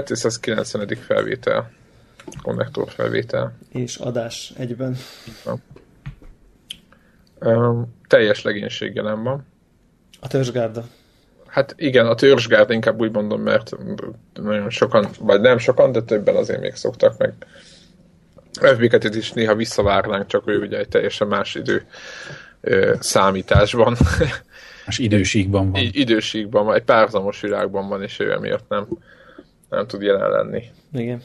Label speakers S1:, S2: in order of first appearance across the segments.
S1: 290. felvétel. Konnektor felvétel.
S2: És adás egyben.
S1: Um, teljes legénység jelen van.
S2: A törzsgárda.
S1: Hát igen, a törzsgárda inkább úgy mondom, mert nagyon sokan, vagy nem sokan, de többen azért még szoktak meg. fb is néha visszavárnánk, csak ő ugye egy teljesen más idő ö, számításban.
S3: Más időségben van.
S1: I- időségben van, egy párzamos világban van, és ő emiatt nem, nem tud jelen lenni.
S2: Igen.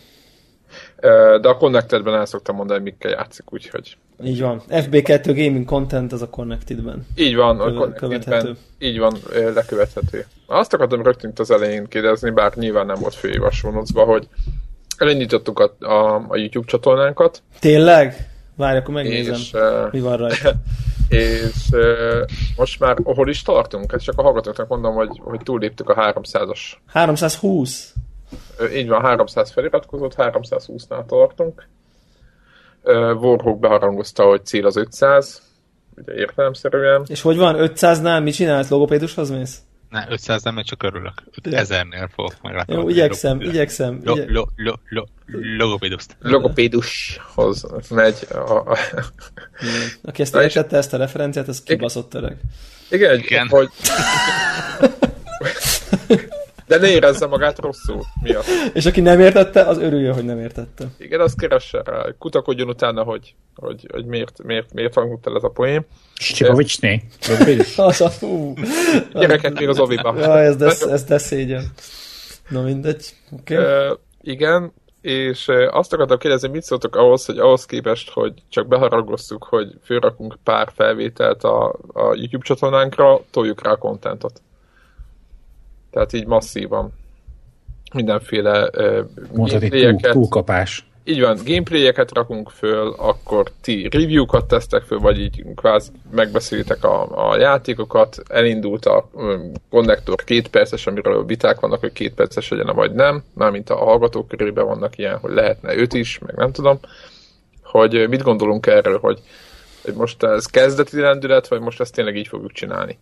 S1: De a Connected-ben el szoktam mondani, hogy mikkel játszik, úgyhogy...
S2: Így van. FB2 Gaming Content az a Connected-ben.
S1: Így van, a Connected-ben. Így van, lekövethető. Azt akartam rögtön az elején kérdezni, bár nyilván nem volt főévas hogy elindítottuk a, a, a YouTube csatornánkat.
S2: Tényleg? Várj, akkor megnézem,
S1: és,
S2: mi van rajta.
S1: És most már hol is tartunk? Ezt csak a hallgatóknak mondom, hogy, hogy túlléptük a 300-as.
S2: 320?
S1: Így van, 300 feliratkozott, 320-nál tartunk. Warhawk beharangozta, hogy cél az 500, ugye értelemszerűen.
S2: És hogy van, 500-nál mit csinált? Logopédushoz mész?
S4: Ne, 500 nem, csak örülök. 5000-nél fogok meg.
S2: Jó, igyekszem, igyekszem.
S4: Lo, lo, lo, lo, logopédust.
S1: Logopédushoz megy. A, a...
S2: Aki ezt értette, ezt a referenciát, az kibaszott öreg.
S1: Igen, Igen. hogy... De ne érezze magát rosszul miatt.
S2: És aki nem értette, az örüljön, hogy nem értette.
S1: Igen, az keresse rá, kutakodjon utána, hogy, hogy, hogy miért, miért, miért hangzott el ez a poém.
S3: Stipovicsné.
S2: az a fú.
S1: Gyerekek még az oviba.
S2: Ja, ez de, ez de szégyen. Na mindegy. Okay.
S1: Uh, igen, és azt akartam kérdezni, mit szóltok ahhoz, hogy ahhoz képest, hogy csak beharagoztuk, hogy fölrakunk pár felvételt a, a YouTube csatornánkra, toljuk rá a kontentot. Tehát így masszívan. Mindenféle uh,
S3: Mondhatod, túl, túlkapás.
S1: Így van, gameplayeket rakunk föl, akkor ti review-kat tesztek föl, vagy így kvázi megbeszélitek a, a játékokat, elindult a konnektor két perces, amiről viták vannak, hogy két perces legyen, vagy nem, mármint a hallgatók körében vannak ilyen, hogy lehetne őt is, meg nem tudom, hogy mit gondolunk erről, hogy, hogy most ez kezdeti lendület, vagy most ezt tényleg így fogjuk csinálni.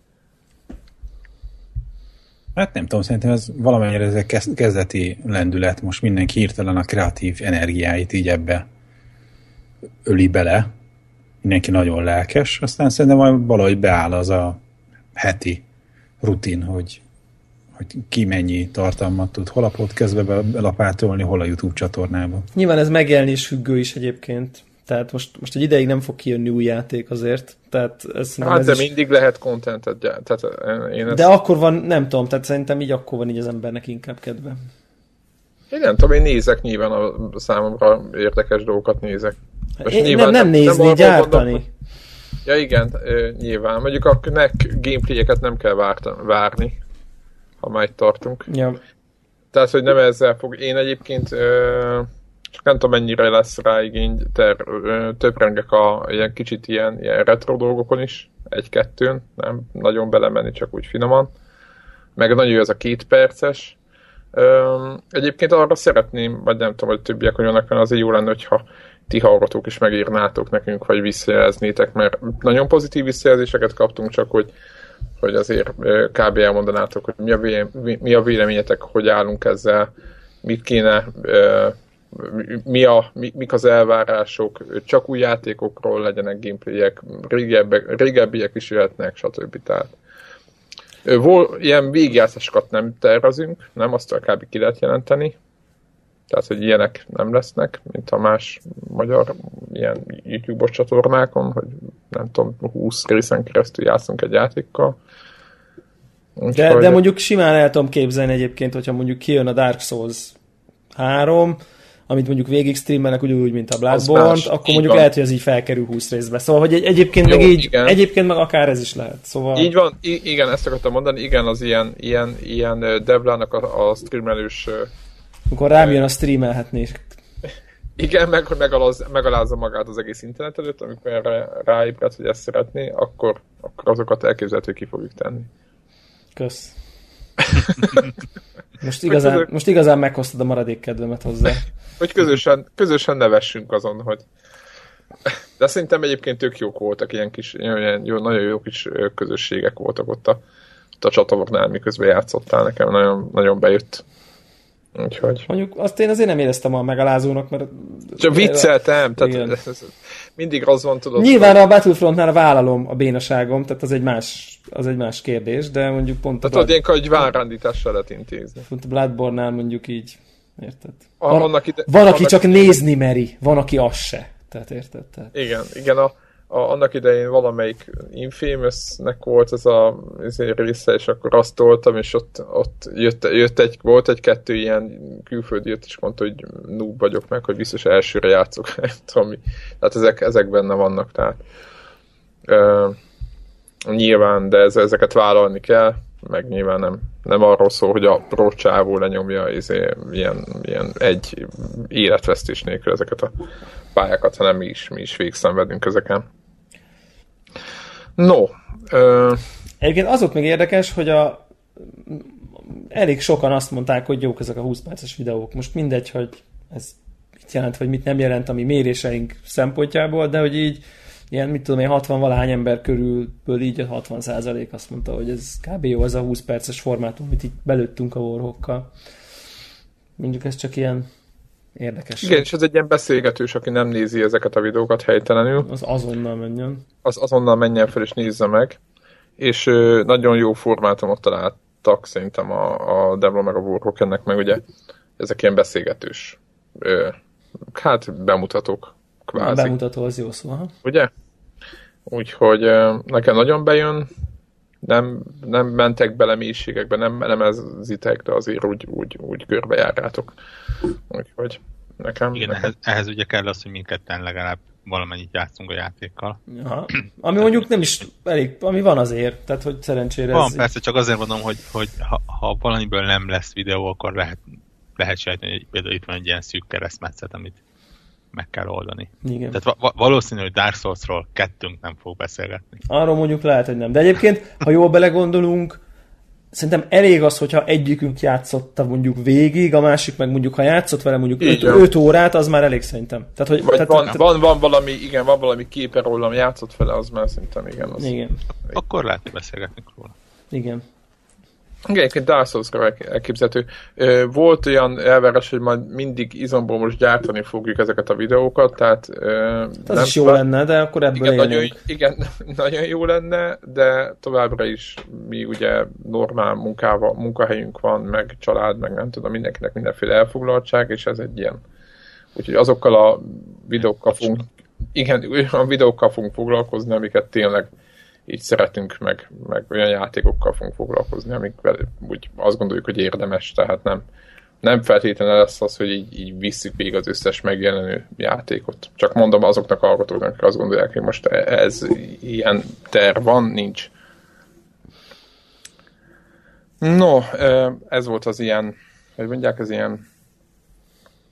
S3: Hát nem tudom, szerintem ez valamennyire ez egy kezdeti lendület, most mindenki hirtelen a kreatív energiáit így ebbe öli bele, mindenki nagyon lelkes, aztán szerintem majd valahogy beáll az a heti rutin, hogy, hogy ki mennyi tartalmat tud hol a podcastbe belapátolni, hol a YouTube csatornába.
S2: Nyilván ez megjelenés függő is egyébként. Tehát most, most egy ideig nem fog kijönni új játék azért. Tehát ez
S1: hát
S2: ez
S1: de
S2: is...
S1: mindig lehet contentet tehát én ezt...
S2: De akkor van, nem tudom, tehát szerintem így akkor van így az embernek inkább kedve.
S1: Én nem tudom, én nézek nyilván a számomra érdekes dolgokat nézek.
S2: Most én nem, nem nézni, nem gyártani. Mondom,
S1: ja igen, nyilván. Mondjuk a nek gameplayeket nem kell várni, ha már itt tartunk.
S2: Ja.
S1: Tehát, hogy nem ezzel fog. Én egyébként csak nem tudom mennyire lesz rá igény, ter, töprengek a ilyen kicsit ilyen, ilyen retro dolgokon is, egy-kettőn, nem nagyon belemenni, csak úgy finoman. Meg nagyon jó ez a két perces. Üm, egyébként arra szeretném, vagy nem tudom, hogy többiek hogy vannak, mert azért jó lenne, hogyha ti hallgatók is megírnátok nekünk, vagy visszajeleznétek, mert nagyon pozitív visszajelzéseket kaptunk, csak hogy, hogy azért kb. elmondanátok, hogy mi a véleményetek, hogy állunk ezzel, mit kéne mi a, mi, mik az elvárások, csak új játékokról legyenek gameplayek, régebbiek, régebbiek is jöhetnek, stb. Tehát Vol, ilyen végigjátszásokat nem tervezünk, nem azt kb. ki lehet jelenteni, tehát, hogy ilyenek nem lesznek, mint a más magyar ilyen YouTube-os csatornákon, hogy nem tudom, 20 részen keresztül játszunk egy játékkal.
S2: de, de mondjuk simán el tudom képzelni egyébként, hogyha mondjuk kijön a Dark Souls 3, amit mondjuk végig streamelnek ugyanúgy, mint a bloodborne akkor mondjuk van. lehet, hogy az így felkerül 20 részbe. Szóval, hogy egy, egyébként, Jó, meg így, igen. egyébként meg akár ez is lehet. Szóval...
S1: Így van, I- igen, ezt akartam mondani, igen, az ilyen, ilyen, ilyen Devlának a, a streamelős...
S2: Akkor rám jön a streamelhetni.
S1: Igen, meg, megalaz, megalázza magát az egész internet előtt, amikor erre ráébred, hogy ezt szeretné, akkor, akkor azokat elképzelhető ki fogjuk tenni.
S2: Kösz. Most igazán, most igazán meghoztad a maradék kedvemet hozzá.
S1: Hogy közösen, közösen nevessünk azon, hogy... De szerintem egyébként tök jók voltak, ilyen kis, ilyen jó, nagyon jó kis közösségek voltak ott a, ott a csatornál, miközben játszottál, nekem nagyon, nagyon bejött. Úgyhogy.
S2: Mondjuk azt én azért nem éreztem a megalázónak, mert...
S1: Csak vicceltem, tehát ez, mindig az van, tudod.
S2: Nyilván a Battlefrontnál vállalom a bénaságom, tehát az egy más, az egy más kérdés, de mondjuk pont...
S1: Tehát ott ilyenkor egy várrandítással lehet intézni.
S2: Pont a Bloodborne-nál mondjuk így, érted?
S1: Van, van, ide,
S2: van aki csak nézni meri, van, aki az se. Tehát érted? Tehát...
S1: Igen, igen, a, a, annak idején valamelyik Infamousnek volt ez a ez része, és akkor azt toltam, és ott, ott jött, jött egy, volt egy-kettő ilyen külföldi jött, és mondta, hogy noob vagyok meg, hogy biztos elsőre játszok. tudom mi. Tehát ezek, ezek benne vannak, tehát uh, nyilván, de ez, ezeket vállalni kell, meg nyilván nem, nem arról szól, hogy a pro lenyomja izé, ilyen, ilyen egy életvesztés nélkül ezeket a pályákat, hanem mi is, mi is végszenvedünk ezeken. No. Ö...
S2: Egyébként az ott még érdekes, hogy a elég sokan azt mondták, hogy jók ezek a 20 perces videók. Most mindegy, hogy ez mit jelent, vagy mit nem jelent a mi méréseink szempontjából, de hogy így ilyen, mit tudom én, 60 valahány ember körülből így a 60 százalék azt mondta, hogy ez kb. jó az a 20 perces formátum, amit így belőttünk a warhawkkal. Mondjuk ez csak ilyen érdekes.
S1: Igen, és ez egy ilyen beszélgetős, aki nem nézi ezeket a videókat helytelenül.
S2: Az azonnal menjen.
S1: Az azonnal menjen fel és nézze meg. És ö, nagyon jó formátumot találtak szerintem a, a Devil meg a Warhawk ennek, meg ugye ezek ilyen beszélgetős ö, hát bemutatók
S2: kvázi. A bemutató az jó szó, ha?
S1: Ugye? Úgyhogy nekem nagyon bejön, nem, nem mentek bele mélységekbe, nem, nem ezitek, de azért úgy, úgy, úgy körbejárjátok. Úgyhogy nekem...
S4: Igen,
S1: nekem...
S4: Ehhez, ehhez ugye kell az, hogy mindketten legalább valamennyit játszunk a játékkal.
S2: Ja. Ami mondjuk nem is elég, ami van azért, tehát hogy szerencsére
S4: Van, ez... persze, csak azért mondom, hogy, hogy ha, ha valamiből nem lesz videó, akkor lehet, lehet sejteni, hogy például itt van egy ilyen szűk keresztmetszet, amit meg kell oldani.
S2: Igen.
S4: Tehát va- valószínű, hogy Dark Souls-ról kettőnk nem fog beszélgetni.
S2: Arról mondjuk lehet, hogy nem. De egyébként, ha jól belegondolunk, szerintem elég az, hogyha egyikünk játszotta mondjuk végig, a másik meg mondjuk, ha játszott vele mondjuk 5 órát, az már elég szerintem.
S1: Tehát, hogy, tehát, van, tehát, van, van, valami, igen, van valami képe rólam, játszott vele, az már szerintem igen. Az
S2: igen.
S4: Akkor lehet, hogy beszélgetni róla.
S2: Igen.
S1: Igen, egyébként Dark souls elképzelhető. Volt olyan elvárás, hogy majd mindig izomból most gyártani fogjuk ezeket a videókat, tehát...
S2: Hát az nem is jó lenne, de akkor ebből
S1: igen, nagyon, igen, nagyon jó lenne, de továbbra is mi ugye normál munkával, munkahelyünk van, meg család, meg nem tudom, mindenkinek mindenféle elfoglaltság, és ez egy ilyen... Úgyhogy azokkal a videókkal fogunk, igen, olyan videókkal fogunk foglalkozni, amiket tényleg így szeretünk, meg, meg olyan játékokkal fogunk foglalkozni, amikvel úgy azt gondoljuk, hogy érdemes, tehát nem, nem feltétlenül lesz az, hogy így, így visszük végig az összes megjelenő játékot. Csak mondom azoknak a hallgatóknak, akik azt gondolják, hogy most ez ilyen terv van, nincs. No, ez volt az ilyen, hogy mondják, az ilyen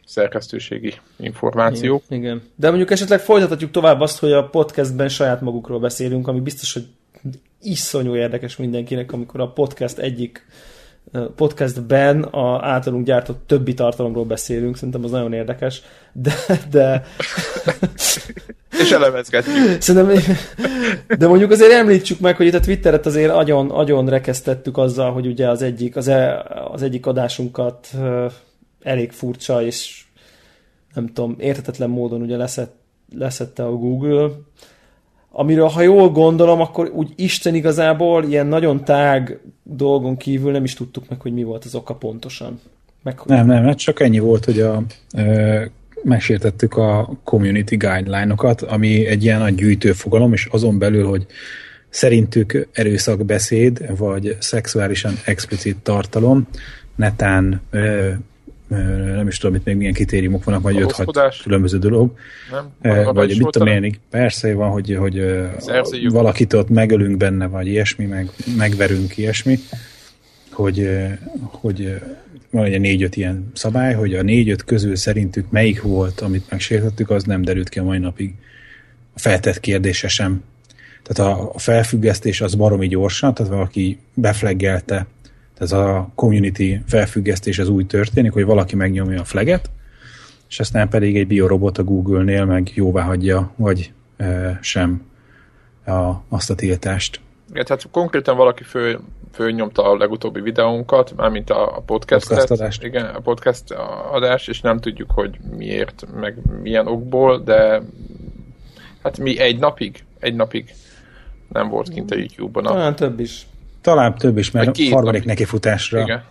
S1: szerkesztőségi információ.
S2: Igen, igen. De mondjuk esetleg folytatjuk tovább azt, hogy a podcastben saját magukról beszélünk, ami biztos, hogy iszonyú érdekes mindenkinek, amikor a podcast egyik podcastben a általunk gyártott többi tartalomról beszélünk, szerintem az nagyon érdekes, de... de...
S1: És elemezgetjük.
S2: Szerintem, de mondjuk azért említsük meg, hogy itt a Twitteret azért agyon, agyon rekesztettük azzal, hogy ugye az egyik, az, e, az egyik adásunkat elég furcsa, és nem tudom, értetetlen módon ugye leszett, leszette a Google, amiről ha jól gondolom, akkor úgy Isten igazából ilyen nagyon tág dolgon kívül nem is tudtuk meg, hogy mi volt az oka pontosan.
S3: Meg, nem, nem, hát csak ennyi volt, hogy a, e, megsértettük a community guideline-okat, ami egy ilyen nagy gyűjtőfogalom, és azon belül, hogy szerintük erőszakbeszéd, vagy szexuálisan explicit tartalom, netán e, nem is tudom, itt még milyen kritériumok vannak, vagy 5-6 különböző dolog. Nem? Vagy mit tudom én, persze van, hogy, hogy valakit ott megölünk benne, vagy ilyesmi, meg megverünk ilyesmi, hogy, hogy van egy négy-öt ilyen szabály, hogy a négy-öt közül szerintük melyik volt, amit megsértettük, az nem derült ki a mai napig. A feltett kérdése sem. Tehát a felfüggesztés az baromi gyorsan, tehát valaki befleggelte ez a community felfüggesztés az úgy történik, hogy valaki megnyomja a flaget, és aztán pedig egy biorobot a Google-nél meg jóvá hagyja, vagy e, sem a, azt a tiltást.
S1: Igen, tehát konkrétan valaki föl, fölnyomta a legutóbbi videónkat, mármint a, a podcastet,
S3: podcast adást.
S1: igen, a podcast adást, és nem tudjuk, hogy miért, meg milyen okból, de hát mi egy napig, egy napig nem volt kint a YouTube-on.
S2: Talán több is.
S3: Talán több is, mert a harmadik nekifutásra igen.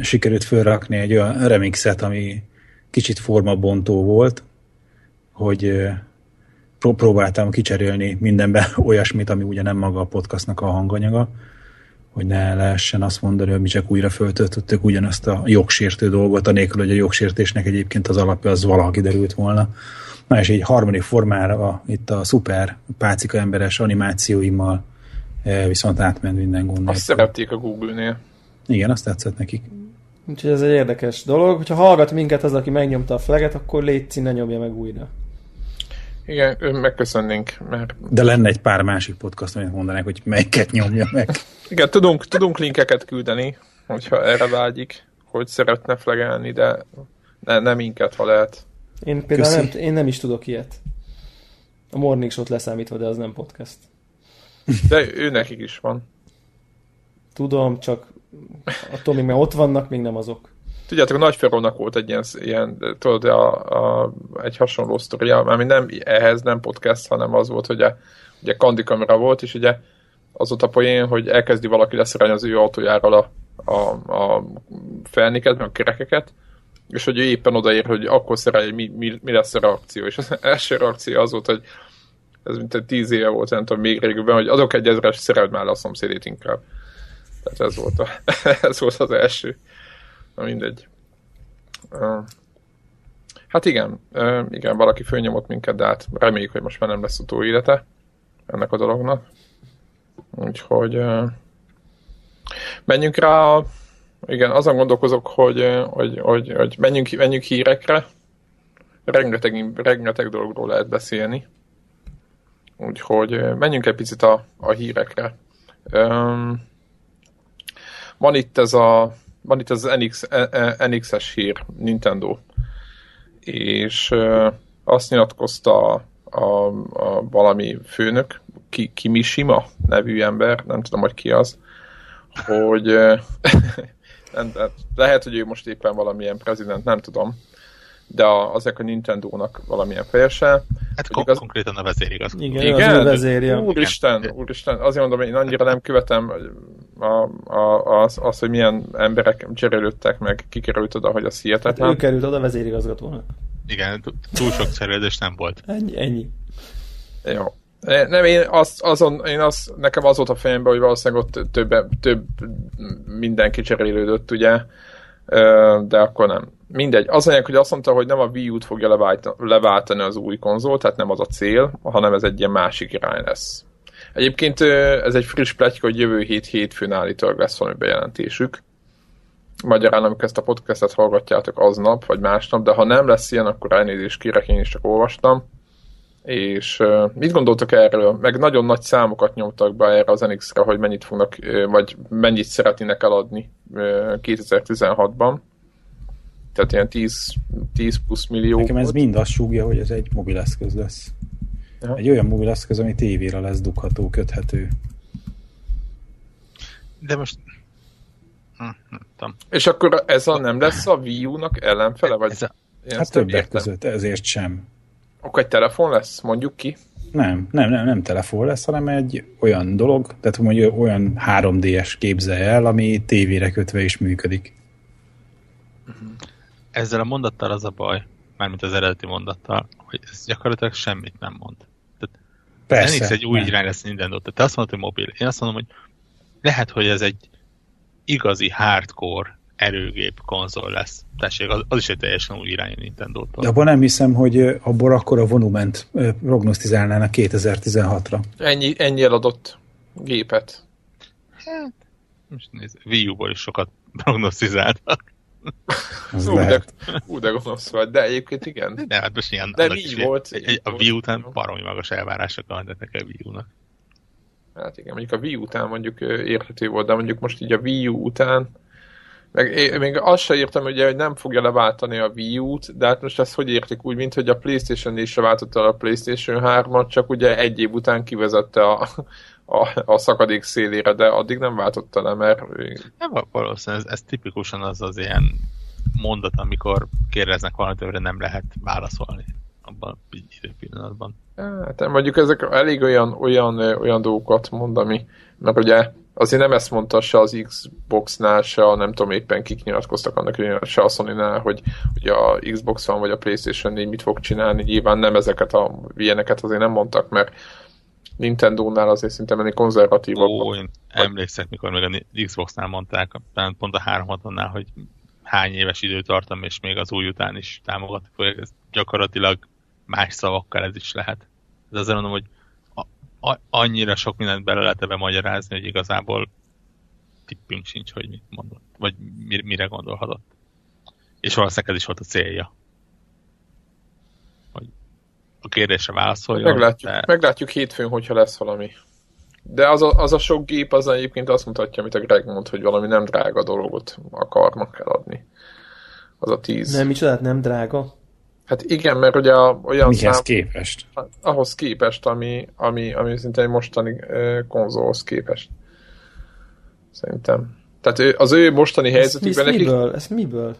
S3: sikerült fölrakni egy olyan remixet, ami kicsit formabontó volt, hogy próbáltam kicserélni mindenbe olyasmit, ami ugye nem maga a podcastnak a hanganyaga, hogy ne lehessen azt mondani, hogy mi csak újra föltöltöttük ugyanazt a jogsértő dolgot, anélkül, hogy a jogsértésnek egyébként az alapja az valaha kiderült volna. Na és egy harmadik formára itt a szuper pácika emberes animációimmal viszont átment minden gond.
S1: Azt szerették a Google-nél.
S3: Igen, azt tetszett nekik.
S2: Úgyhogy ez egy érdekes dolog. Hogyha hallgat minket az, aki megnyomta a flaget, akkor légy ne nyomja meg újra.
S1: Igen, megköszönnénk. Mert...
S3: De lenne egy pár másik podcast, amit mondanák, hogy melyiket nyomja meg.
S1: Igen, tudunk, tudunk linkeket küldeni, hogyha erre vágyik, hogy szeretne flegelni, de ne, nem minket, ha lehet.
S2: Én például nem, én nem is tudok ilyet. A Morning Show-t leszámítva, de az nem podcast.
S1: De ő nekik is van.
S2: Tudom, csak attól még, mert ott vannak, még nem azok.
S1: Tudjátok, a Nagyferónak volt egy ilyen, ilyen tudod, a, a, egy hasonló sztoria, ami nem ehhez nem podcast, hanem az volt, hogy a, ugye kandi kamera volt, és ugye az volt a poén, hogy elkezdi valaki leszerelni az ő autójáról a, a, a felniket, meg a kerekeket, és hogy ő éppen odaér, hogy akkor szerelj, mi, mi, mi lesz a reakció. És az első reakció az volt, hogy ez mint tíz éve volt, nem tudom, még régebben, hogy adok egy ezres, szereld már a szomszédét inkább. Tehát ez volt, a, ez volt az első. Na mindegy. Hát igen, igen, valaki fölnyomott minket, de hát reméljük, hogy most már nem lesz élete ennek a dolognak. Úgyhogy menjünk rá a, igen, azon gondolkozok, hogy, hogy, hogy, hogy menjünk, menjünk hírekre. Rengeteg, rengeteg dologról lehet beszélni. Úgyhogy menjünk egy picit a, a hírekre. Um, van itt ez a van itt az NX, NX-es hír, Nintendo, és azt nyilatkozta a, a, a valami főnök, ki, Kimishima nevű ember, nem tudom, hogy ki az, hogy nem, lehet, hogy ő most éppen valamilyen prezident, nem tudom, de a, azek a Nintendo-nak valamilyen fejese.
S4: Hát kon- igaz... konkrétan a vezérigaz.
S2: Igen, Igen? Az vezérje.
S1: Úristen, úristen, azért mondom, én annyira nem követem a, a, az, az, hogy milyen emberek cserélődtek meg, kikerült oda, hogy az hihetetlen.
S2: Hát ő került oda vezérigazgatónak.
S4: Igen, túl sok szerelődés nem volt.
S2: Ennyi, ennyi.
S1: Jó. Nem, én azt, azon, én azt, nekem az volt a fejemben, hogy valószínűleg ott több, több mindenki cserélődött, ugye, de akkor nem. Mindegy. Az anyag, hogy azt mondta, hogy nem a Wii U-t fogja leváltani az új konzol, tehát nem az a cél, hanem ez egy ilyen másik irány lesz. Egyébként ez egy friss pletyka, hogy jövő hét hétfőn állítólag lesz valami bejelentésük. Magyarán, amikor ezt a podcastet hallgatjátok aznap, vagy másnap, de ha nem lesz ilyen, akkor elnézést kérek, én is csak olvastam. És mit gondoltok erről? Meg nagyon nagy számokat nyomtak be erre az NX-re, hogy mennyit fognak, vagy mennyit szeretnének eladni uh, 2016-ban. Tehát ilyen 10, 10 plusz millió.
S3: Nekem ez mind azt súgja, hogy ez egy mobileszköz lesz. Aha. Egy olyan mobileszköz, ami tévére lesz dugható, köthető.
S4: De most... Hm,
S1: nem tudom. És akkor ez a nem lesz a Wii U-nak ellenfele? Vagy ez a...
S3: Hát többek értem. között, ezért sem.
S1: Akkor egy telefon lesz, mondjuk ki?
S3: Nem, nem, nem, nem telefon lesz, hanem egy olyan dolog, tehát mondjuk olyan 3D-es képzelje el, ami tévére kötve is működik.
S4: Ezzel a mondattal az a baj, mármint az eredeti mondattal, hogy ez gyakorlatilag semmit nem mond. Persze. NX egy új nem. irány lesz Nintendo. Tehát te azt mondod, hogy mobil. Én azt mondom, hogy lehet, hogy ez egy igazi hardcore erőgép konzol lesz. Tessék, az, az is egy teljesen új irány Nintendo-tól.
S3: De abban nem hiszem, hogy abból akkor a volument prognosztizálnának 2016-ra.
S1: Ennyi, ennyi eladott gépet.
S4: Hát, most nézd, Wii U-ból is sokat prognosztizáltak.
S1: Az ú, de, ú, de gonosz vagy, de egyébként igen.
S4: De hát most ilyen...
S1: De mi volt?
S4: Egy, egy, a Wii után baromi magas elvárások lehetnek a Wii U-nak.
S1: Hát igen, mondjuk a Wii után mondjuk érhető volt, de mondjuk most így a Wii U után meg én, még azt se értem, ugye, hogy nem fogja leváltani a Wii U-t, de hát most ezt hogy értik úgy, mint hogy a Playstation is váltotta a Playstation 3-at, csak ugye egy év után kivezette a, a, a szakadék szélére, de addig nem váltotta le, mert...
S4: Nem, valószínűleg ez, ez tipikusan az az ilyen mondat, amikor kérdeznek valamit, amire nem lehet válaszolni abban a időpillanatban.
S1: Hát mondjuk ezek elég olyan, olyan, olyan dolgokat mond, ami, mert ugye azért nem ezt mondta se az Xbox-nál, se a nem tudom éppen kik nyilatkoztak annak, hogy se a sony hogy, hogy a Xbox van, vagy a Playstation 4 mit fog csinálni. Nyilván nem ezeket a ilyeneket azért nem mondtak, mert Nintendo-nál azért szinte menni konzervatívabb.
S4: Ó, én emlékszek, mikor még a Xbox-nál mondták, pont a 360-nál, hogy hány éves időtartam, és még az új után is támogatni fogják. Ez gyakorlatilag más szavakkal ez is lehet. Ez azért mondom, hogy a, annyira sok mindent bele lehet ebbe magyarázni, hogy igazából tippünk sincs, hogy mit mondott, vagy mire gondolhatott. És valószínűleg ez is volt a célja. A kérdésre válaszoljon.
S1: Meglátjuk, de... meglátjuk hétfőn, hogyha lesz valami. De az a, az a sok gép az egyébként azt mutatja, amit a Greg mond, hogy valami nem drága dolgot akarnak eladni. Az a tíz.
S2: Nem, micsodát nem drága?
S1: Hát igen, mert ugye a, olyan
S3: Mihez szám, képest?
S1: Ahhoz képest, ami, ami, ami szinte egy mostani konzolhoz képest. Szerintem. Tehát ő, az ő mostani ez helyzetükben...
S2: Ez miből? Ez miből?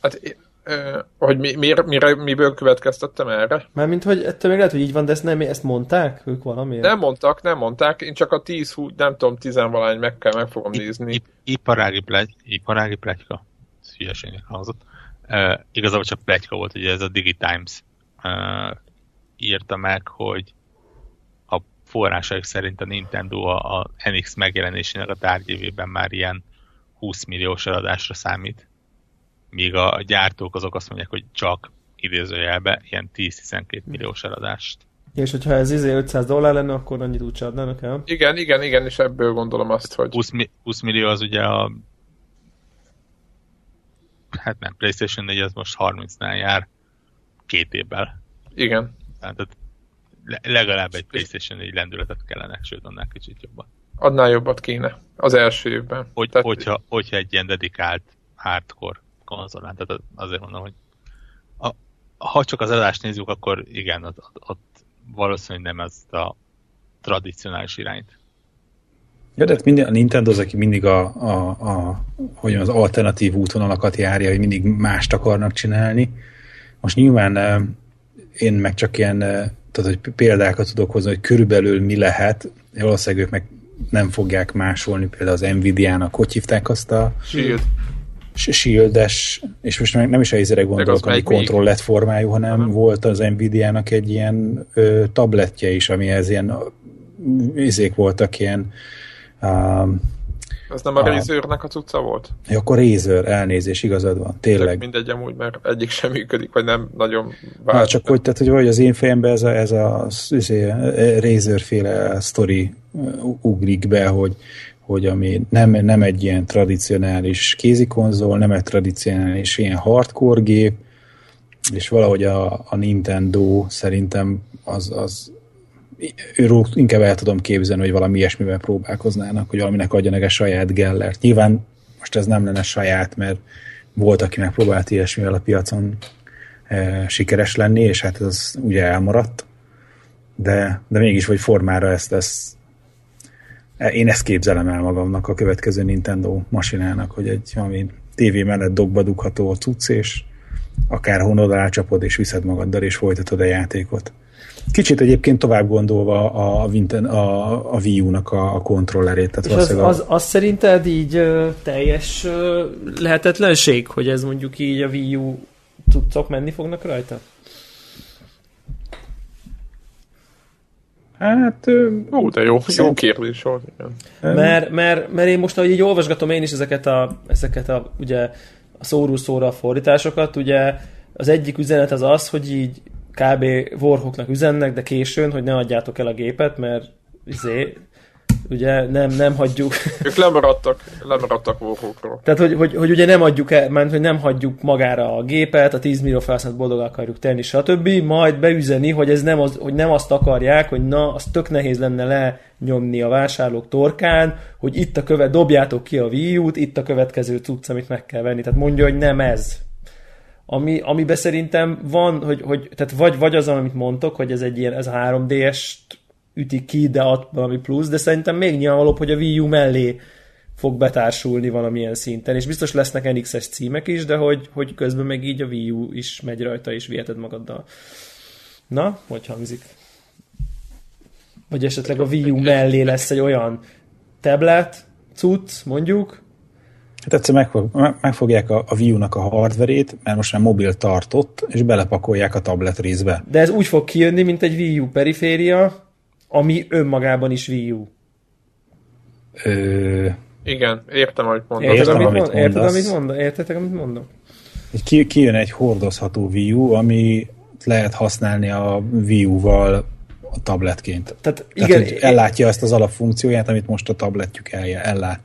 S1: Hát, hogy mi, mire, mire, miből következtettem erre?
S2: Mármint, hogy ettől még lehet, hogy így van, de ezt, nem, ezt mondták ők valamiért?
S1: Nem mondtak, nem mondták. Én csak a 10 hú, nem tudom, 10 valány meg kell, meg fogom nézni. I,
S4: iparági, plegy, iparági plegyka. Hülyeségnek hangzott Uh, igazából csak plegyka volt, ugye ez a Digitimes uh, írta meg, hogy a forrásaik szerint a Nintendo a, a NX megjelenésének a tárgyévében már ilyen 20 milliós eladásra számít, míg a gyártók azok azt mondják, hogy csak idézőjelbe ilyen 10-12 milliós eladást.
S2: És hogyha ez izé 500 dollár lenne, akkor annyit úgy adnának el?
S1: Igen, igen, igen, és ebből gondolom azt, hogy...
S4: 20, 20 millió az ugye a hát nem, PlayStation 4 az most 30-nál jár két évvel.
S1: Igen.
S4: Tehát legalább egy PlayStation 4 lendületet kellene, sőt annál kicsit jobban.
S1: Adnál jobbat kéne az első évben.
S4: Hogy, Tehát... hogyha, hogyha egy ilyen dedikált hardcore konzolán, tehát azért mondom, hogy a, ha csak az adást nézzük, akkor igen, ott, ott valószínűleg nem ez a tradicionális irányt
S3: Ja, de hát minden, a Nintendo az, aki mindig a, a, a, hogy az alternatív útvonalakat járja, hogy mindig mást akarnak csinálni. Most nyilván én meg csak ilyen, tehát, hogy példákat tudok hozni, hogy körülbelül mi lehet, valószínűleg ők meg nem fogják másolni, például az Nvidia-nak, hogy hívták azt a...
S1: Shield.
S3: Shieldes, és most nem is a izere gondolok, ami kontrollet formájú, hanem uh-huh. volt az Nvidia-nak egy ilyen ö, tabletje is, amihez ilyen izék voltak, ilyen
S1: Um, ez nem a, a Razernek a cucca volt?
S3: Ja, akkor Razer, elnézés, igazad van, tényleg. Csak
S1: mindegy amúgy, mert egyik sem működik, vagy nem nagyon
S3: vált. Csak hogy, tehát, hogy vagy az én fejemben ez a, ez a izé, Razer-féle sztori ugrik be, hogy, hogy ami nem, nem egy ilyen tradicionális kézikonzol, nem egy tradicionális ilyen hardcore gép, és valahogy a, a Nintendo szerintem az, az inkább el tudom képzelni, hogy valami ilyesmivel próbálkoznának, hogy valaminek adjanak egy saját Gellert. Nyilván most ez nem lenne saját, mert volt, aki megpróbált ilyesmivel a piacon e, sikeres lenni, és hát ez ugye elmaradt, de, de mégis, hogy formára ezt, ezt én ezt képzelem el magamnak a következő Nintendo masinának, hogy egy valami tévé mellett dogba dugható cucc, és akár honod rácsapod, és viszed magaddal, és folytatod a játékot. Kicsit egyébként tovább gondolva a, Vinten, a, a Wii U-nak a, a kontrollerét.
S2: Tehát És az, az, az szerinted így uh, teljes uh, lehetetlenség, hogy ez mondjuk így a Wii U tudtok menni fognak rajta?
S1: Hát, ó, de jó, jó kérdés volt.
S2: Mert, mert, mert én most, ahogy így olvasgatom én is ezeket a, ezeket a, ugye, a szóról szóra a fordításokat, ugye az egyik üzenet az az, hogy így kb. Warhawknak üzennek, de későn, hogy ne adjátok el a gépet, mert izé, ugye nem, nem hagyjuk.
S1: Ők lemaradtak, lemaradtak Warhawkról.
S2: Tehát, hogy, hogy, hogy, ugye nem adjuk el, mert hogy nem hagyjuk magára a gépet, a 10 millió felhasznált boldog akarjuk tenni, stb. Majd beüzeni, hogy ez nem, az, hogy nem azt akarják, hogy na, az tök nehéz lenne lenyomni a vásárlók torkán, hogy itt a követ, dobjátok ki a Wii U-t, itt a következő cucc, amit meg kell venni. Tehát mondja, hogy nem ez ami, amiben szerintem van, hogy, hogy tehát vagy, vagy az, amit mondtok, hogy ez egy ilyen, ez a 3DS-t üti ki, de ad valami plusz, de szerintem még nyilvánvalóbb, hogy a Wii U mellé fog betársulni valamilyen szinten, és biztos lesznek NX-es címek is, de hogy, hogy közben meg így a Wii U is megy rajta, és viheted magaddal. Na, hogy hangzik? Vagy esetleg a Wii U mellé lesz egy olyan tablet, cucc, mondjuk,
S3: Hát egyszer megfog, megfogják a, a Wii U-nak a hardverét, mert most már mobil tartott, és belepakolják a tablet részbe.
S2: De ez úgy fog kijönni, mint egy Wii U periféria, ami önmagában is Wii U.
S1: Ö... Igen, értem, amit mondasz.
S2: Érted, amit, amit Érted, amit mondom? Értetek, amit mondom?
S3: Ki, kijön egy hordozható Wii U, ami lehet használni a Wii U-val a tabletként. Tehát, igen, Tehát hogy ellátja ezt az alapfunkcióját, amit most a tabletjük ellát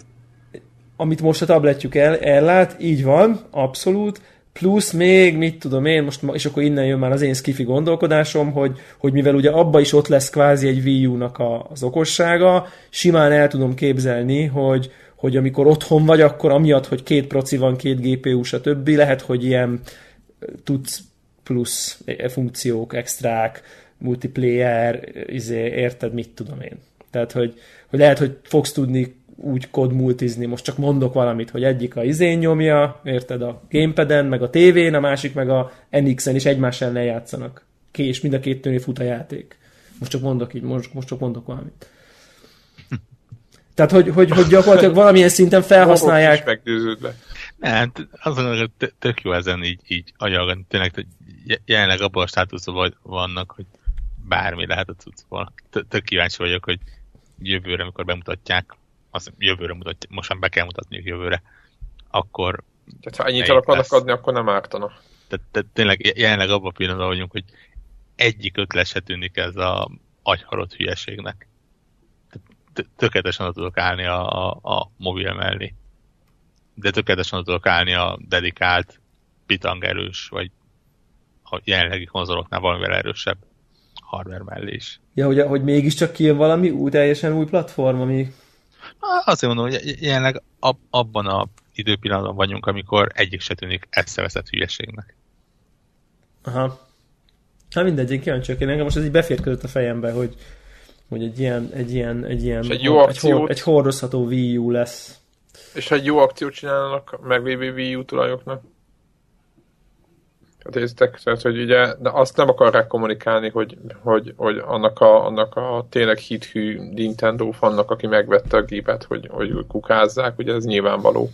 S2: amit most a tabletjük el, ellát, így van, abszolút, plusz még, mit tudom én, most, és akkor innen jön már az én skifi gondolkodásom, hogy, hogy mivel ugye abba is ott lesz kvázi egy Wii U-nak a, az okossága, simán el tudom képzelni, hogy, hogy amikor otthon vagy, akkor amiatt, hogy két proci van, két GPU, stb. lehet, hogy ilyen tudsz plusz funkciók, extrák, multiplayer, izé, érted, mit tudom én. Tehát, hogy, hogy lehet, hogy fogsz tudni úgy kodmultizni, most csak mondok valamit, hogy egyik a izén nyomja, érted, a gamepad meg a tévén, a másik meg a NX-en is egymás ellen játszanak. És mind a két tőnél fut a játék. Most csak mondok így, most, most csak mondok valamit. Tehát, hogy, hogy, hogy gyakorlatilag valamilyen szinten felhasználják...
S4: meggyőződve. Nem, azon, hogy tök jó ezen így, így agyalgatni. Tényleg, hogy jelenleg abban a státuszban vannak, hogy bármi lehet a cuccból. Tök kíváncsi vagyok, hogy jövőre, amikor bemutatják, azt jövőre mutatja, most már be kell mutatniuk jövőre, akkor...
S1: Tehát ha ennyit el akarnak adni, akkor nem ártana.
S4: Tehát, tehát tényleg jelenleg abban a pillanatban vagyunk, hogy egyik ötlet se tűnik ez a agyharott hülyeségnek. Tökéletesen tudok állni a, a, a mobil mellé. De tökéletesen tudok állni a dedikált, pitangerős, vagy a jelenlegi konzoloknál valamivel erősebb hardware mellé is.
S2: Ja, hogy, hogy mégiscsak kijön valami új, teljesen új platform, ami
S4: Azért mondom, hogy jelenleg ab, abban a időpillanatban vagyunk, amikor egyik se tűnik eszeveszett hülyeségnek.
S2: Aha. Hát mindegy, én kíváncsiak. Én engem most ez így beférközött a fejembe, hogy, hogy egy ilyen, egy ilyen, egy ilyen,
S1: egy, jó
S2: egy, hor, egy hordozható Wii U lesz.
S1: És ha egy jó akciót csinálnak meglévő Wii U tulajoknak, néztek, tehát hogy ugye, de azt nem akarják kommunikálni, hogy, hogy, hogy annak, a, annak a tényleg hithű Nintendo fannak, aki megvette a gépet, hogy, hogy kukázzák, ugye ez nyilvánvaló.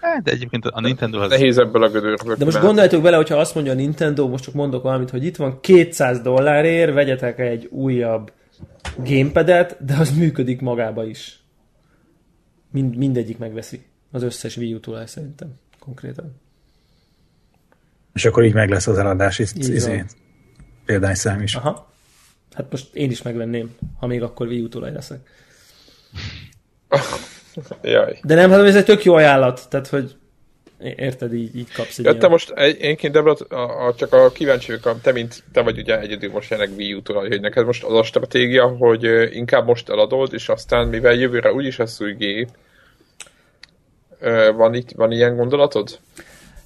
S4: Hát, de egyébként a Nintendo az...
S1: Nehéz ebből a gödörből.
S2: De most gondoljátok bele, hogyha azt mondja a Nintendo, most csak mondok valamit, hogy itt van 200 dollárért, vegyetek egy újabb gamepadet, de az működik magába is. Mind, mindegyik megveszi. Az összes Wii U tulaj szerintem konkrétan.
S3: És akkor így meg lesz az eladás is, izé, példányszám is.
S2: Aha. Hát most én is megvenném, ha még akkor Wii U tulaj leszek.
S1: Jaj.
S2: De nem, hát ez egy tök jó ajánlat, tehát hogy érted, így, így kapsz egy
S1: ja, te most énként, Debra, a, a, csak a kíváncsi a, te, mint te vagy ugye egyedül most jelenleg Wii U hogy neked most az a stratégia, hogy inkább most eladod, és aztán mivel jövőre úgyis lesz új gép, van, itt, van ilyen gondolatod?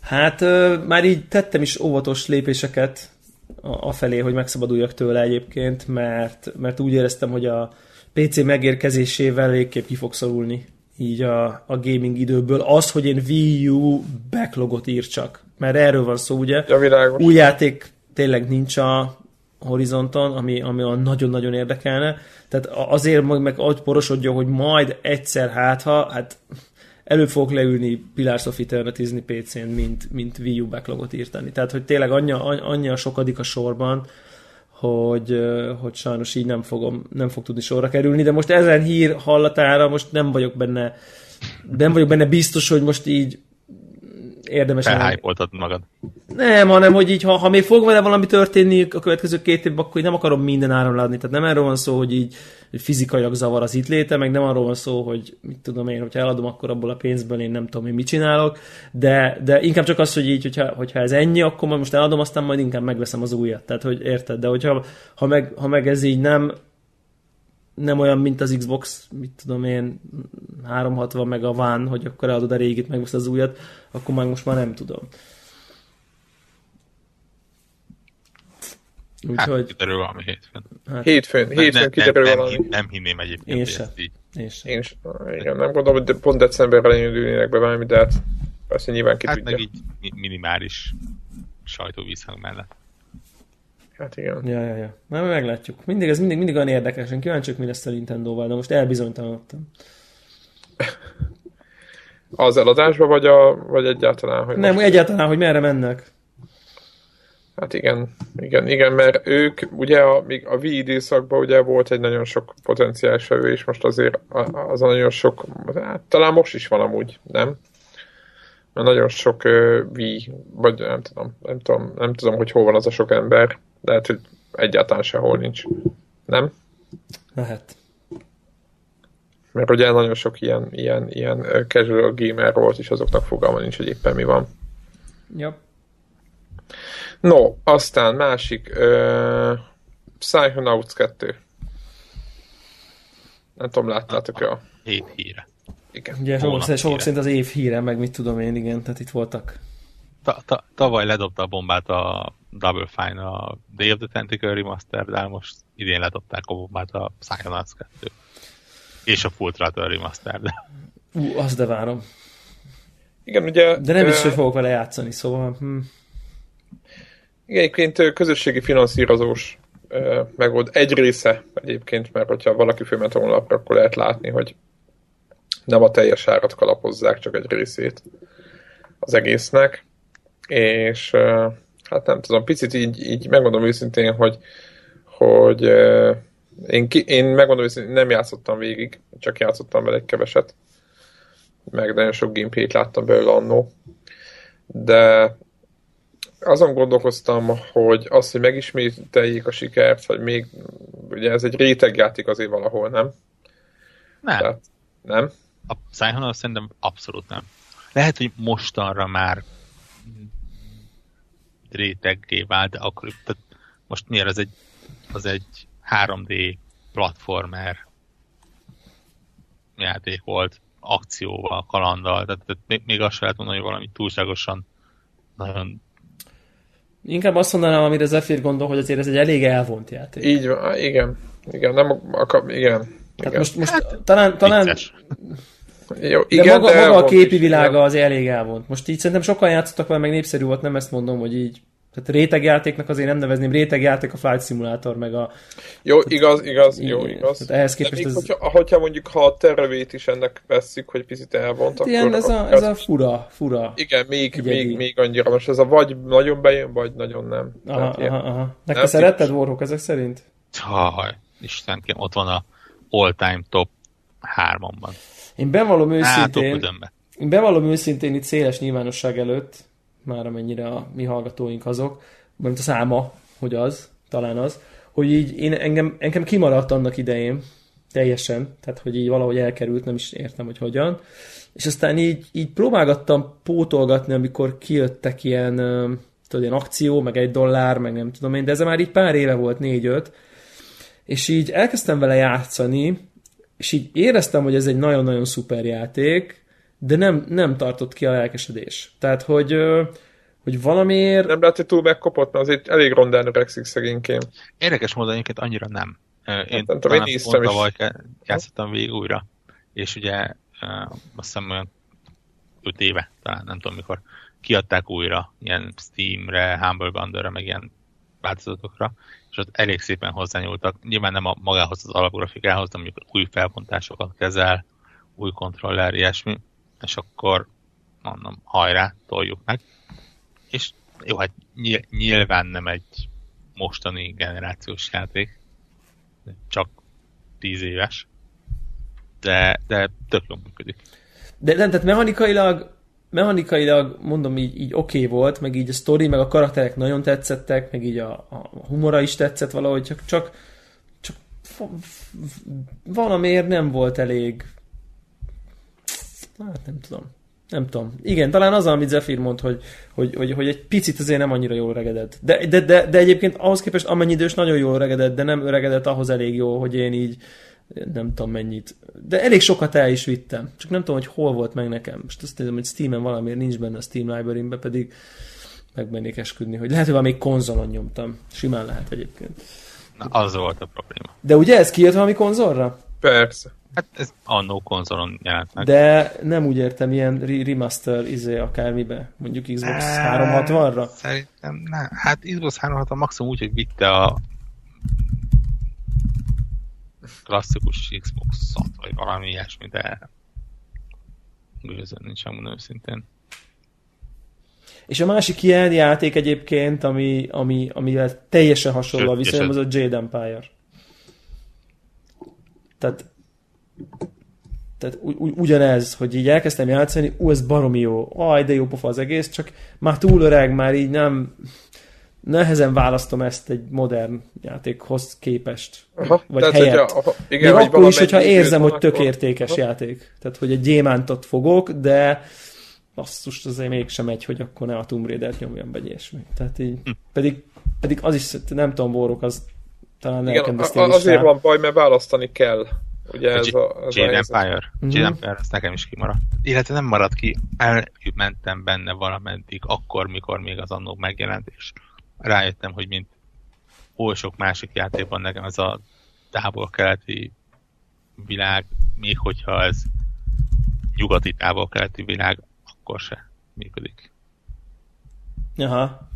S2: Hát ö, már így tettem is óvatos lépéseket a, a felé, hogy megszabaduljak tőle egyébként, mert, mert úgy éreztem, hogy a PC megérkezésével végképp ki fog szorulni így a, a gaming időből. Az, hogy én Wii U backlogot ír csak, mert erről van szó, ugye?
S1: Ja,
S2: Új játék tényleg nincs a horizonton, ami, ami nagyon-nagyon érdekelne. Tehát azért meg, meg porosodjon, hogy majd egyszer hát ha, hát elő fogok leülni Pillars of Eternity PC-n, mint, mint Wii U backlogot írtani. Tehát, hogy tényleg annyi, annyi a sokadik a sorban, hogy, hogy sajnos így nem, fogom, nem fog tudni sorra kerülni, de most ezen hír hallatára most nem vagyok benne nem vagyok benne biztos, hogy most így érdemes...
S4: Felhájpoltad magad.
S2: Nem, hanem, hogy így, ha, ha még fog vele valami történni a következő két évben, akkor nem akarom minden áron adni. Tehát nem erről van szó, hogy így hogy fizikailag zavar az itt léte, meg nem arról van szó, hogy mit tudom én, hogyha eladom, akkor abból a pénzből én nem tudom én mit csinálok, de, de inkább csak az, hogy így, hogyha, hogyha ez ennyi, akkor majd most eladom, aztán majd inkább megveszem az újat. Tehát, hogy érted, de hogyha ha meg, ha meg ez így nem, nem olyan, mint az Xbox, mit tudom én, 360 meg a van, hogy akkor eladod a régit, megvesz az újat, akkor már most már nem tudom.
S4: Úgyhogy... Hát, kiderül valami hétfőn.
S1: Hát, hétfőn, hétfőn
S4: nem,
S1: kiderül
S4: nem,
S1: valami.
S4: Nem, nem hinném egyébként,
S2: Én sem. Így. Én
S1: sem. Én sem. Igen, nem gondolom, hogy pont decemberben indulnének be valami, de hát persze nyilván ki
S4: hát
S1: tudja.
S4: meg így minimális sajtóvízhang mellett.
S1: Hát igen.
S2: Ja, ja, ja. Na, meglátjuk. Mindig, ez mindig, mindig olyan érdekes. Én kíváncsiak, mi lesz a Nintendo-val, de most elbizonytalanodtam.
S1: Az eladásba, vagy, a, vagy egyáltalán?
S2: Hogy Nem, most... egyáltalán, hogy merre mennek.
S1: Hát igen, igen, igen, mert ők, ugye a, még a Wii időszakban ugye volt egy nagyon sok potenciális vevő, és most azért az a nagyon sok, hát, talán most is van amúgy, nem? Mert nagyon sok uh, Wii, vagy nem tudom, nem tudom, nem tudom, hogy hol van az a sok ember, lehet, hogy egyáltalán sehol nincs. Nem?
S2: Lehet.
S1: Mert ugye nagyon sok ilyen, ilyen, ilyen casual gamer volt, és azoknak fogalma nincs, hogy éppen mi van.
S2: Ja.
S1: No, aztán másik uh, Psychonauts 2. Nem tudom, láttátok-e a...
S4: Hét híre.
S2: Igen. Ugye sokak, szerint, szerint az év híre, meg mit tudom én, igen, tehát itt voltak.
S4: Ta, ta, tavaly ledobta a bombát a Double Fine a Day of the Tentacle Remaster, de most idén ledobták a bombát a Psychonauts 2. És a Full Throttle Remaster, de...
S2: Ú, azt de várom.
S1: Igen, ugye...
S2: De nem is, hogy fogok vele játszani, szóval... Hm.
S1: Igen, egyébként közösségi finanszírozós megold egy része egyébként, mert hogyha valaki fölment a honlapra, akkor lehet látni, hogy nem a teljes árat kalapozzák, csak egy részét az egésznek. És hát nem tudom, picit így, így megmondom őszintén, hogy, hogy én, ki, én megmondom őszintén, nem játszottam végig, csak játszottam vele egy keveset, meg nagyon sok gameplayt láttam belőle annó, de azon gondolkoztam, hogy az, hogy megismételjék a sikert, vagy még, ugye ez egy rétegjáték azért valahol, nem?
S4: Nem. Tehát,
S1: nem?
S4: A Psychonauts szerintem abszolút nem. Lehet, hogy mostanra már réteggé vált, de akkor tehát most miért az egy, az egy 3D platformer játék volt, akcióval, kalanddal, tehát, tehát még, még azt sem lehet mondani, hogy valami túlságosan nagyon
S2: Inkább azt mondanám, amire Zephyr gondol, hogy azért ez egy elég elvont játék.
S1: Így van, igen. Igen, nem akar, igen.
S2: Tehát igen. most, most hát, talán, talán
S1: jó, igen,
S2: de maga, de maga a képi világa az elég elvont. Most így szerintem sokan játszottak vele, meg népszerű volt, nem ezt mondom, hogy így tehát rétegjátéknak azért nem nevezném, rétegjáték a Flight Simulator, meg a...
S1: Jó, tehát, igaz, igaz, jó, igaz.
S2: Tehát ehhez képest
S1: még ez... hogyha, hogyha, mondjuk, ha a tervét is ennek vesszük, hogy picit elvont, hát
S2: ilyen, ez, a, ez a fura, fura.
S1: Igen, még, még, még annyira. Most ez a vagy nagyon bejön, vagy nagyon nem.
S2: Aha, aha, aha. Neked szeretted Warhawk ezek szerint?
S4: Haj, Istenkem, ott van a all-time top hármamban.
S2: Én bevallom őszintén, hát, én bevallom őszintén itt széles nyilvánosság előtt, már amennyire a mi hallgatóink azok, mint a száma, hogy az, talán az, hogy így én, engem, engem kimaradt annak idején, teljesen, tehát hogy így valahogy elkerült, nem is értem, hogy hogyan. És aztán így, így próbálgattam pótolgatni, amikor kijöttek ilyen, tudod, ilyen akció, meg egy dollár, meg nem tudom én, de ez már így pár éve volt, négy-öt, és így elkezdtem vele játszani, és így éreztem, hogy ez egy nagyon-nagyon szuper játék, de nem, nem tartott ki a lelkesedés. Tehát, hogy, hogy valamiért...
S1: Nem lehet, hogy túl megkopott, mert azért elég rondán öregszik szegénykém.
S4: Érdekes módon egyébként annyira nem. Én hát, talán én pont tavaly játszottam végig újra, és ugye azt hiszem olyan 5 éve, talán nem tudom mikor, kiadták újra ilyen Steamre, Humble Bundle-re, meg ilyen változatokra, és ott elég szépen hozzányúltak. Nyilván nem a magához az alapgrafikához, de mondjuk új felbontásokat kezel, új kontroller, ilyesmi, és akkor mondom, hajrá, toljuk meg. És jó, hát nyilván nem egy mostani generációs játék, csak 10 éves, de, de tök jól működik.
S2: De nem, tehát mechanikailag mechanikailag mondom így, így oké okay volt, meg így a story, meg a karakterek nagyon tetszettek, meg így a, a humora is tetszett valahogy, csak, csak, csak valamiért nem volt elég hát nem tudom. Nem tudom. Igen, talán az, amit Zephyr mond, hogy, hogy, hogy, hogy egy picit azért nem annyira jól öregedett. De, de, de, de egyébként ahhoz képest amennyi idős nagyon jól öregedett, de nem öregedett ahhoz elég jó, hogy én így nem tudom mennyit. De elég sokat el is vittem. Csak nem tudom, hogy hol volt meg nekem. Most azt nézem, hogy Steam-en valamiért nincs benne a Steam library pedig megmennék esküdni, hogy lehet, hogy valami konzolon nyomtam. Simán lehet egyébként.
S4: Na, az volt a probléma.
S2: De ugye ez kijött valami konzolra?
S1: Persze.
S4: Hát ez annó konzolon jelent meg.
S2: De nem úgy értem, ilyen remaster izé akármibe, mondjuk Xbox 360-ra?
S4: Szerintem nem. Hát Xbox 360 maximum úgy, hogy vitte a klasszikus Xbox-ot, vagy valami ilyesmi, de gőzön nincs, mondom őszintén.
S2: És a másik ilyen játék egyébként, ami, ami, amivel teljesen hasonló a viszonyom, az a Jade Empire. Tehát, tehát ugy, ugyanez, hogy így elkezdtem játszani, ú, ez baromi jó, aj, de jó pofa az egész, csak már túl öreg, már így nem, nehezen választom ezt egy modern játékhoz képest.
S1: Aha,
S2: vagy tehát, helyett.
S1: Hogyha, igen,
S2: Még akkor is, hogyha érzem, hogy tök értékes aha. játék. Tehát, hogy egy gyémántot fogok, de basszus, azért mégsem egy, hogy akkor ne a Tomb Raider-t nyomjam be ilyesmi. Tehát így, hm. pedig, pedig az is, nem tudom, Borok, az talán
S1: Igen, a, azért van baj, mert választani kell. Ugye ez a,
S4: ez Jade Empire. Mm-hmm. Jade Empire, az nekem is kimaradt. Illetve nem maradt ki, elmentem benne valameddig, akkor, mikor még az annó megjelent, és rájöttem, hogy mint oly sok másik játékban nekem ez a távol-keleti világ, még hogyha ez nyugati távol-keleti világ, akkor se működik.
S2: Aha.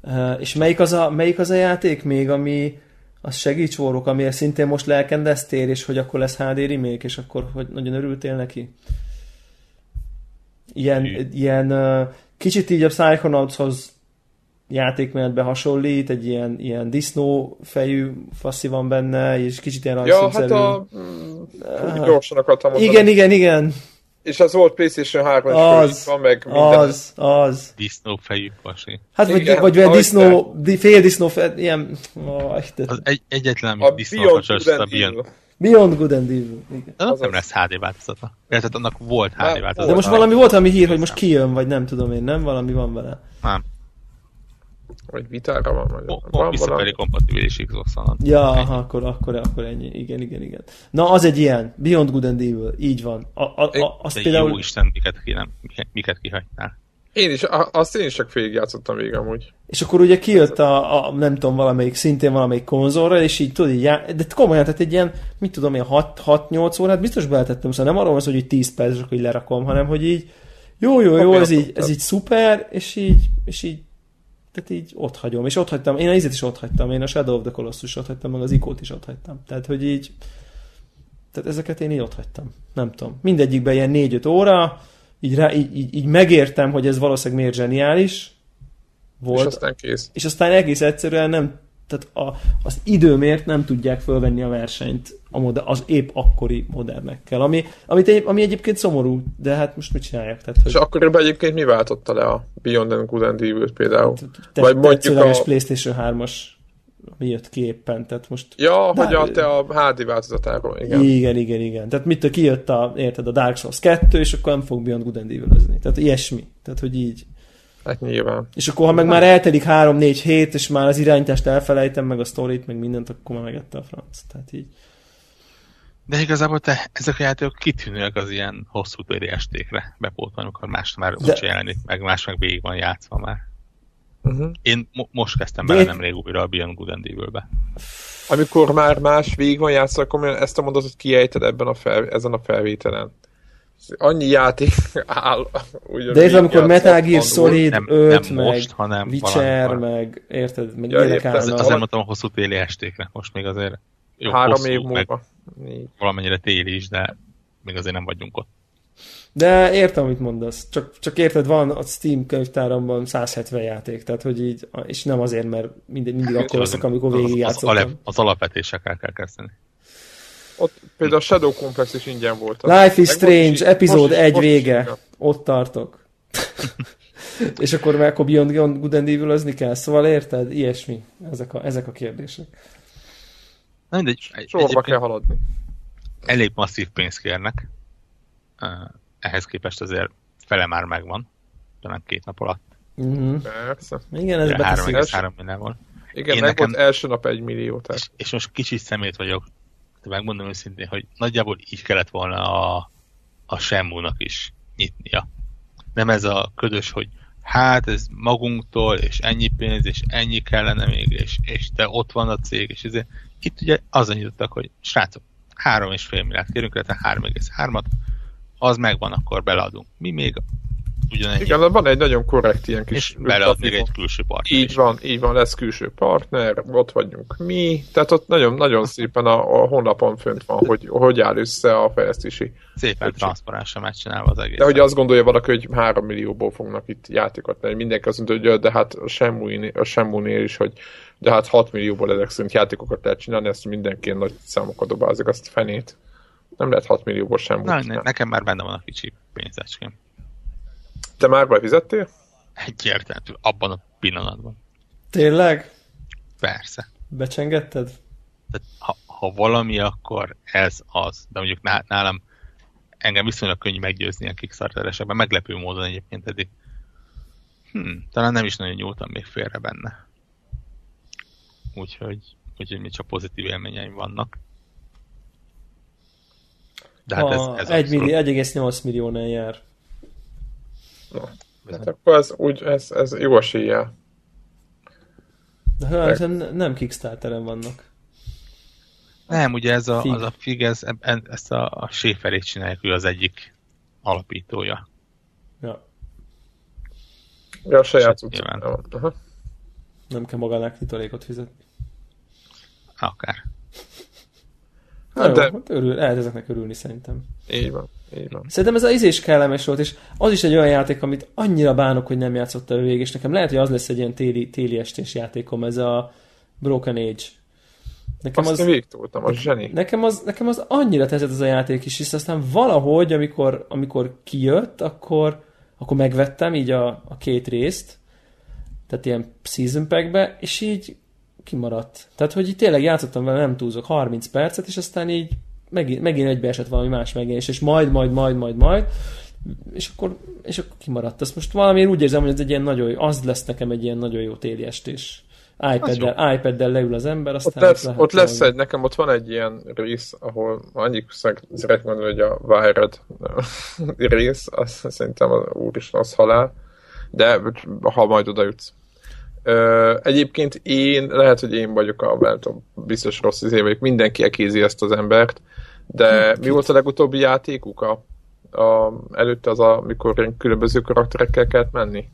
S2: Uh, és melyik az, a, melyik az a játék még, ami az segíts vorok, amiért szintén most lelkendeztél, és hogy akkor lesz HD remake, és akkor hogy nagyon örültél neki? Ilyen, ilyen uh, kicsit így a Psychonautshoz játékmenetbe hasonlít, egy ilyen, ilyen disznó fejű faszi van benne, és kicsit ilyen
S1: Ja, hát a... Mm, gyorsan akartam
S2: mondani. Igen, igen, igen.
S1: És az volt PlayStation 3
S2: az, van meg minden. Az, az.
S4: Disznó fejű pasi.
S2: Hát vagy, igen, vagy olyan disznó, di, fél disznó, fe, ilyen... Oh,
S4: az egy, egyetlen, ami disznó fasos, a Beyond.
S2: Beyond Good and Evil.
S4: Igen. Az nem lesz HD változata. Tehát annak volt HD változata.
S2: De most valami volt, ami hír, hogy most kijön, vagy nem tudom én, nem? Valami van vele.
S4: Nem.
S1: Vagy vitára van, vagy
S4: oh, van valami. kompatibilis xbox
S2: Ja, aha, akkor, akkor, akkor ennyi. Igen, igen, igen. Na, az egy ilyen. Beyond Good and Evil. Így van. A, a, a, azt
S4: De például... jó Isten, miket, ki, nem, miket kihagytál.
S1: Én is, azt én is csak félig játszottam végig amúgy.
S2: És akkor ugye kijött a, a, nem tudom, valamelyik, szintén valamelyik konzolra, és így tudod, így já... de komolyan, tehát egy ilyen, mit tudom én, 6-8 órát biztos beletettem, szóval nem arról van szó, hogy 10 perc, hogy lerakom, hanem hogy így jó, jó, jó, ez így, ez így szuper, és így, és így tehát így ott hagyom. És ott hagytam, én a izét is ott hagytam, én a Shadow of the Colossus ott hagytam, meg az ikót is ott hagytam. Tehát, hogy így, tehát ezeket én így ott hagytam. Nem tudom. Mindegyikben ilyen 4-5 óra, így, rá, így, így, így megértem, hogy ez valószínűleg miért zseniális volt. És
S1: aztán kész.
S2: És aztán egész egyszerűen nem tehát a, az időmért nem tudják fölvenni a versenyt a moder, az épp akkori modernekkel, ami, amit egy, ami egyébként szomorú, de hát most mit csinálják? Tehát,
S1: hogy... És akkoriban egyébként mi váltotta le a Beyond and Good and Evil például? Te, Vagy mondjuk
S2: a... PlayStation 3-as mi jött ki éppen, tehát most...
S1: Ja, de, hogy a, te a HD változatáról, igen.
S2: Igen, igen, igen. Tehát mit kijött a, érted, a Dark Souls 2, és akkor nem fog Beyond Good and evil Tehát ilyesmi. Tehát, hogy így.
S1: Hát nyilván.
S2: És akkor, ha meg már eltelik 3-4 hét, és már az irányítást elfelejtem, meg a sztorit, meg mindent, akkor már megette a franc. Tehát így.
S4: De igazából te, ezek a játékok kitűnőek az ilyen hosszú téri estékre bepótolni, amikor más már De... úgy jelenik meg, más meg végig van játszva már. Uh-huh. Én mo- most kezdtem bele nem nemrég újra a Beyond Good and Evil-be.
S1: Amikor már más végig van játszva, akkor ezt a mondatot kiejted ebben a fel, ezen a felvételen annyi játék áll.
S2: De ez amikor Metal Gear Solid nem, 5, nem meg most, hanem Witcher, meg érted, meg ja,
S4: ilyenek állnak. Azért mondtam a hosszú téli estékre, most még azért
S1: jó, Három hosszú, év múlva.
S4: Valamennyire téli is, de még azért nem vagyunk ott.
S2: De értem, amit mondasz. Csak, csak érted, van a Steam könyvtáramban 170 játék, tehát hogy így, és nem azért, mert mindig, mindig akkor leszek, amikor végig az,
S4: az, az alapvetésekkel kell kezdeni.
S1: Ott például a Shadow Complex is ingyen volt.
S2: Life is Strange, epizód egy vége. Is ott tartok. és akkor meg akkor Beyond Good and evil kell, szóval érted? Ilyesmi. Ezek a, ezek a kérdések.
S4: Na mindegy.
S1: Sorba kell haladni.
S4: Elég masszív pénzt kérnek. Ehhez képest azért fele már megvan. Talán két nap alatt.
S2: Uh-huh.
S1: Persze.
S2: Igen, ez
S4: 3,3 millió volt.
S1: Igen, Én meg nekem... volt első nap egy millió.
S4: Tehát. És, és most kicsit szemét vagyok megmondom őszintén, hogy nagyjából így kellett volna a, a Semmúnak is nyitnia. Nem ez a ködös, hogy hát ez magunktól, és ennyi pénz, és ennyi kellene még, és, és de ott van a cég, és ezért itt ugye azon nyitottak, hogy srácok, 3,5 milliárd kérünk, illetve 3,3-at, az megvan, akkor beleadunk. Mi még
S1: ugyanennyi. Igen, van egy nagyon korrekt ilyen kis...
S4: És belead még egy külső partner
S1: Így is. van, így van, lesz külső partner, ott vagyunk mi, tehát ott nagyon, nagyon szépen a, a honlapon fönt van, hogy hogy áll össze a fejlesztési.
S4: Szépen transzparensen megcsinálva az egész.
S1: De hogy azt gondolja valaki, hogy 3 millióból fognak itt játékot lenni. Mindenki azt mondja, hogy de hát a Semmúnél is, hogy de hát 6 millióból ezek szerint játékokat lehet csinálni, ezt mindenki nagy számokat dobázik, azt fenét. Nem lehet 6 millióból sem.
S4: Na, ne, nekem már benne van a kicsi pénzecském.
S1: Te már befizettél?
S4: Egyértelmű, abban a pillanatban.
S2: Tényleg?
S4: Persze.
S2: Becsengetted?
S4: Tehát, ha, ha valami, akkor ez az. De mondjuk nálam engem viszonylag könnyű meggyőzni a Kickstarter-esekben, meglepő módon egyébként eddig. Hm, talán nem is nagyon nyúltam még félre benne. Úgyhogy, úgyhogy mi csak pozitív élményeim vannak.
S2: De hát ez, ez 1 millió, 1,8 milliónál jár.
S1: Na, hát akkor ez, úgy, ez, ez jó eséllyel.
S2: De hát nem Kickstarteren vannak.
S4: Nem, ugye ez a, Fig. az a Fig, ez, ezt a, a Schaeferét csinálják, ő az egyik alapítója.
S2: Ja.
S1: Ja, a saját
S2: Nem kell magának titalékot fizetni.
S4: Akár.
S2: Na hát jó, de... hát örül, lehet ezeknek örülni szerintem.
S1: Így van, így van.
S2: Szerintem ez az izés kellemes volt, és az is egy olyan játék, amit annyira bánok, hogy nem játszotta végig, és nekem lehet, hogy az lesz egy ilyen téli, téli estés játékom, ez a Broken Age.
S1: Nekem Azt az, én végtoltam, az zseni.
S2: Nekem az, nekem az annyira tetszett az a játék is, és aztán valahogy, amikor, amikor kijött, akkor, akkor megvettem így a, a két részt, tehát ilyen season packbe, és így kimaradt. Tehát, hogy így tényleg játszottam vele, nem túlzok, 30 percet, és aztán így megint, megint egybeesett valami más megjelenés, és majd, majd, majd, majd, majd, és akkor, és akkor kimaradt. Azt most valamiért úgy érzem, hogy ez egy ilyen nagyon jó, az lesz nekem egy ilyen nagyon jó téli estés. iPad-del, iPad-del leül az ember, aztán...
S1: Ott lesz, ott, lesz egy, nekem ott van egy ilyen rész, ahol annyi szeretném mondani, hogy a Wired rész, az szerintem az úristen, az halál, de ha majd oda jutsz. Egyébként én, lehet, hogy én vagyok a, nem tudom, biztos rossz izé vagyok, mindenki ekézi ezt az embert, de mi volt a legutóbbi játékuk? A, a, előtte az, a, amikor különböző karakterekkel kellett menni?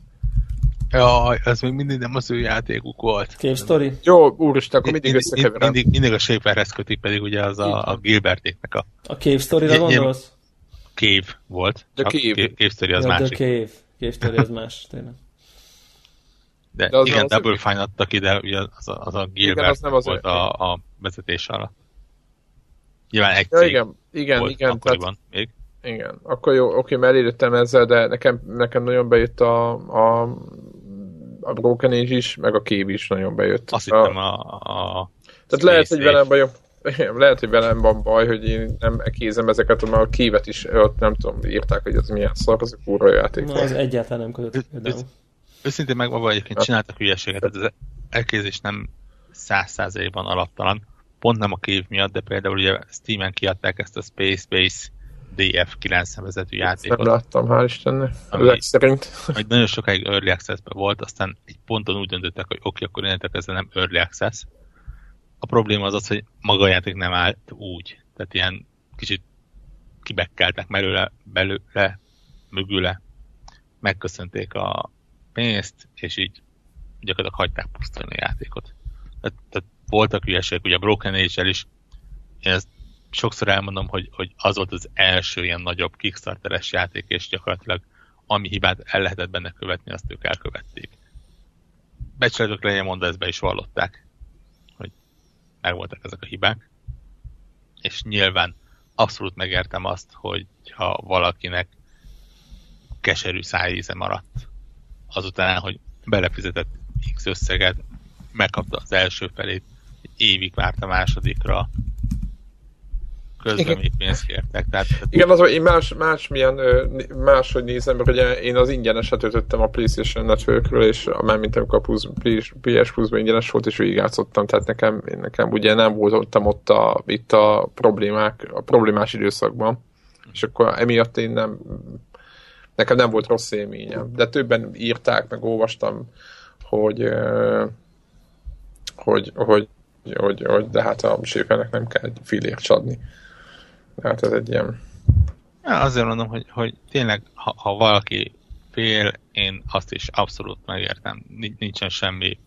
S4: Ja, ez még mindig nem az ő játékuk volt.
S2: Cave Story?
S1: Jó, úristen, akkor mindig
S4: összekeverem. Mindig, mindig a Schaeferhez kötik, pedig ugye az a, a Gilbertéknek a...
S2: A Cave Story-ra gondolsz?
S4: Cave volt.
S1: The Cave.
S4: Cave Story az ja, másik.
S2: The Cave. Cave Story az más, tényleg.
S4: De, de az igen, Double az Fine adtak ide, ugye az a, az a Gilbert az nem az volt a, a vezetés alatt. Nyilván egy
S1: ja, igen, igen, volt igen,
S4: tehát, még.
S1: Igen, akkor jó, oké, mert elértem ezzel, de nekem, nekem nagyon bejött a, a, a Broken Age is, meg a Cave is nagyon bejött.
S4: Azt a, hittem a, a
S1: Tehát lehet, hogy velem bajom, lehet, hogy velem van baj, hogy én nem kézem ezeket, mert a kévet is ott nem tudom, írták, hogy ez milyen szar, az a kurva játék.
S2: Na, az egyáltalán nem kötött
S4: őszintén megmondva egyébként csináltak hülyeséget, tehát az elkézés nem száz százalékban alaptalan, pont nem a kév miatt, de például ugye Steam-en kiadták ezt a Space Base DF9 nevezetű játékot.
S1: Nem láttam, hál' Istennek, ami, szerint.
S4: Hogy nagyon sokáig Early access volt, aztán egy ponton úgy döntöttek, hogy oké, akkor innentől kezdve nem Early Access. A probléma az az, hogy maga a játék nem állt úgy. Tehát ilyen kicsit kibekkeltek belőle, belőle, mögüle, megköszönték a, pénzt, és így gyakorlatilag hagyták pusztulni a játékot. Tehát, tehát voltak hülyeségek, ugye a Broken Age-el is, én ezt sokszor elmondom, hogy, hogy az volt az első ilyen nagyobb Kickstarteres játék, és gyakorlatilag ami hibát el lehetett benne követni, azt ők elkövették. Becsületök legyen mondva, ezt be is vallották, hogy megvoltak ezek a hibák. És nyilván abszolút megértem azt, hogy ha valakinek keserű szájíze maradt azután, hogy belefizetett X összeget, megkapta az első felét, évig várt a másodikra, közben Igen. még pénzt kértek. Tehát.
S1: Igen, az, hogy én más, más milyen, máshogy nézem, mert ugye én az ingyeneset ötöttem a PlayStation Networkről, és már mint amikor a Plus, PS Plus-ban ingyenes volt, és végigjátszottam, tehát nekem, nekem ugye nem voltam ott a, itt a problémák, a problémás időszakban, és akkor emiatt én nem nekem nem volt rossz élményem, de többen írták, meg olvastam, hogy hogy, hogy, hogy, hogy de hát a séfernek nem kell egy filért csadni. Hát ez egy ilyen...
S4: Ja, azért mondom, hogy, hogy tényleg, ha, ha valaki fél, én azt is abszolút megértem. Nincsen semmi...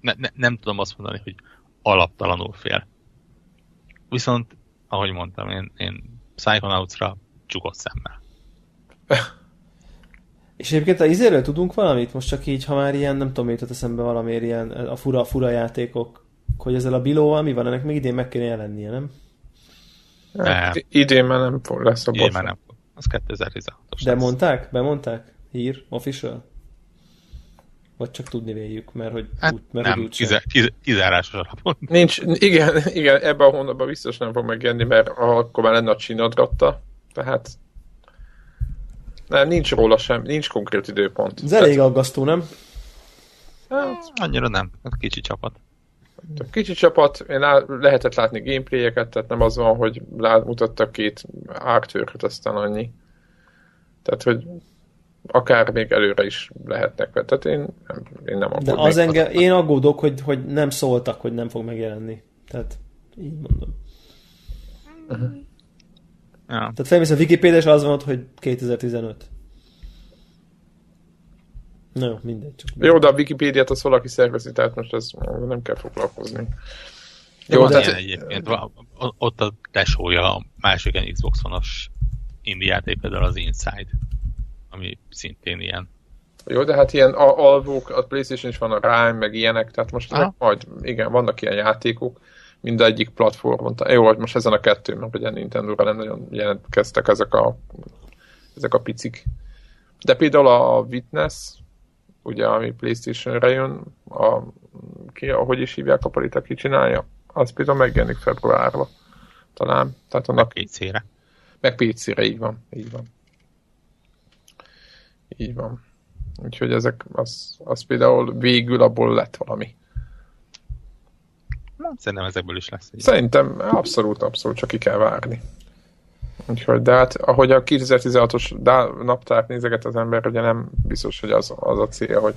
S4: Ne, ne, nem tudom azt mondani, hogy alaptalanul fél. Viszont, ahogy mondtam, én, én Psychonauts-ra csukott szemmel.
S2: És egyébként a izéről tudunk valamit? Most csak így, ha már ilyen, nem tudom, jutott eszembe valamiért ilyen a fura, fura játékok, hogy ezzel a bilóval mi van, ennek még idén meg kéne jelennie, nem?
S1: Hát, idén már nem fog lesz a
S4: Idén már nem fog. Az 2016-os
S2: De lesz. mondták? Bemondták? Hír? Official? Vagy csak tudni véljük, mert hogy
S4: hát úgy, mert nem, úgy kize, kize, kizárásos alapon.
S1: Nincs, igen, igen, ebben a hónapban biztos nem fog megjelenni, mert akkor már lenne a csinadgatta, tehát nem, nincs róla sem, nincs konkrét időpont.
S2: Ez elég aggasztó, nem?
S4: Hát, annyira nem, kicsi csapat.
S1: Kicsi csapat, én lá- lehetett látni gameplayeket, tehát nem az van, hogy lát, mutattak két ártőröt, aztán annyi. Tehát, hogy akár még előre is lehetnek. Tehát én nem, én nem
S2: De az engem, én aggódok, hogy, hogy nem szóltak, hogy nem fog megjelenni. Tehát így mondom. Uh-huh. Ja. Tehát felmész a Wikipedia, és az van ott, hogy 2015. Na jó, mindegy. Csak
S1: jó, de a Wikipédiát az valaki szervezi, tehát most ez nem kell foglalkozni.
S4: Jó, jó tehát... egyébként ott a tesója a másik Xbox One-os indie játék, például az Inside, ami szintén ilyen.
S1: Jó, de hát ilyen alvók, a Playstation is van a Rime, meg ilyenek, tehát most majd, igen, vannak ilyen játékok, mindegyik platformon. Jó, hogy most ezen a kettő, mert ugye Nintendo-ra nem nagyon jelentkeztek ezek a, ezek a picik. De például a Witness, ugye, ami Playstation-re jön, a, ki, ahogy is hívják a palit, aki csinálja, az például megjelenik februárra. Talán. Tehát annak...
S4: Meg PC-re.
S1: Meg PC-re, így van. Így van. Így van. Úgyhogy ezek, az, az például végül abból lett valami.
S4: Szerintem ezekből is lesz.
S1: Egy Szerintem abszolút, abszolút, csak ki kell várni. Úgyhogy, de hát ahogy a 2016-os naptárt nézeget az ember, ugye nem biztos, hogy az, az a célja, hogy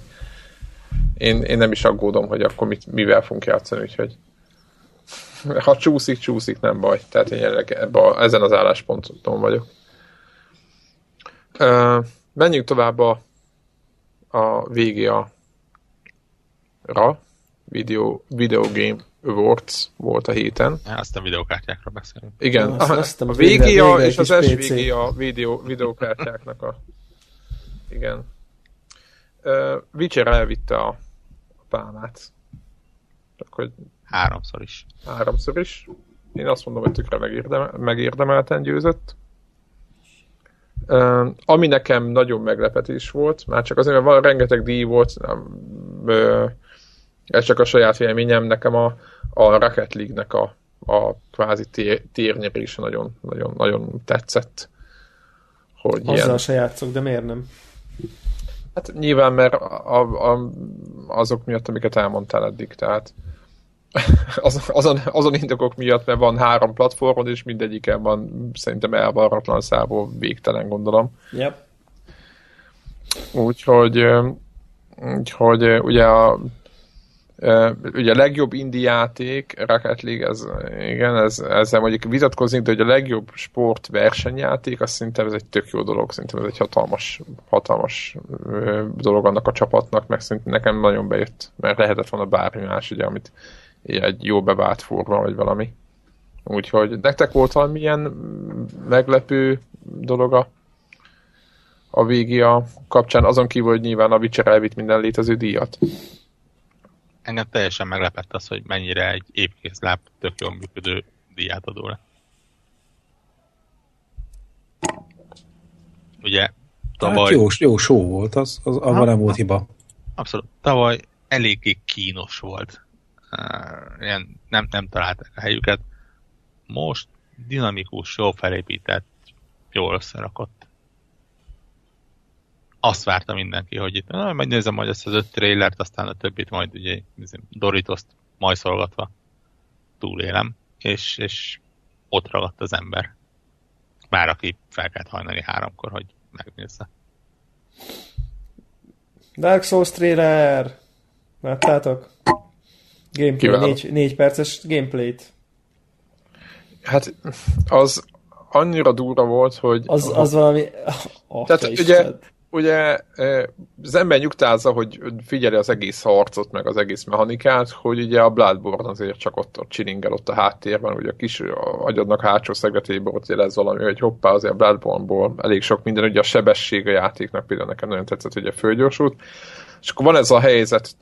S1: én, én nem is aggódom, hogy akkor mit, mivel fogunk játszani, úgyhogy ha csúszik, csúszik, nem baj. Tehát én jelenleg ebbe a, ezen az állásponton vagyok. Uh, menjünk tovább a, a VGA ra Video, Video Game Awards volt a héten.
S4: Azt a videókártyákra beszélünk.
S1: Igen, azt, a, azt a VGA és az SVGA videó, videókártyáknak a... Igen. Uh, Witcher elvitte a, a pálmát.
S4: Csak, hogy háromszor is.
S1: Háromszor is. Én azt mondom, hogy tökre megérdemel, megérdemelten győzött. Uh, ami nekem nagyon meglepetés volt, már csak azért, mert van rengeteg díj volt, nem, uh, ez csak a saját véleményem, nekem a, a Rocket League-nek a, a kvázi tér, térnyerése nagyon, nagyon, nagyon tetszett.
S2: Hogy Azzal ilyen... se játszok, de miért nem?
S1: Hát nyilván, mert a, a, azok miatt, amiket elmondtál eddig, tehát az, azon, azon indokok miatt, mert van három platformon, és mindegyiken van szerintem elvarratlan szából végtelen, gondolom.
S2: Yep.
S1: Úgyhogy, úgyhogy ugye a ugye a legjobb indie játék, Rocket League, ez, igen, ez, ezzel mondjuk vitatkozni, de hogy a legjobb sport versenyjáték, azt szerintem ez egy tök jó dolog, szerintem ez egy hatalmas, hatalmas dolog annak a csapatnak, meg szerintem nekem nagyon bejött, mert lehetett volna bármi más, ugye, amit egy jó bevált forma, vagy valami. Úgyhogy nektek volt valamilyen meglepő dolog a, a VGA kapcsán, azon kívül, hogy nyilván a Witcher elvitt minden létező díjat
S4: engem teljesen meglepett az, hogy mennyire egy épkész láb tök jól működő díjátadó lett. Ugye
S3: tavaly... Hát jó, jó show volt, az, az abban nem volt hiba.
S4: Abszolút. Tavaly eléggé kínos volt. Ilyen nem, nem találták a helyüket. Most dinamikus, jó felépített, jól összerakott azt várta mindenki, hogy itt na, megnézem majd ezt az öt trailert, aztán a többit majd ugye Doritoszt majszolgatva túlélem, és, és ott ragadt az ember. Már aki fel kellett hajnani háromkor, hogy megnézze.
S2: Dark Souls trailer! Láttátok? Gameplay, négy, négy perces gameplayt.
S1: Hát az annyira durva volt, hogy...
S2: Az, az valami...
S1: Oh, tehát ugye, ugye az ember nyugtázza, hogy figyeli az egész harcot, meg az egész mechanikát, hogy ugye a Bloodborne azért csak ott, ott csilingel ott a háttérben, ugye a kis agyadnak hátsó szegletében ott jelez valami, hogy hoppá, azért a Bloodborne-ból elég sok minden, ugye a sebesség a játéknak például nekem nagyon tetszett, hogy a fölgyorsult, és akkor van ez a helyzet,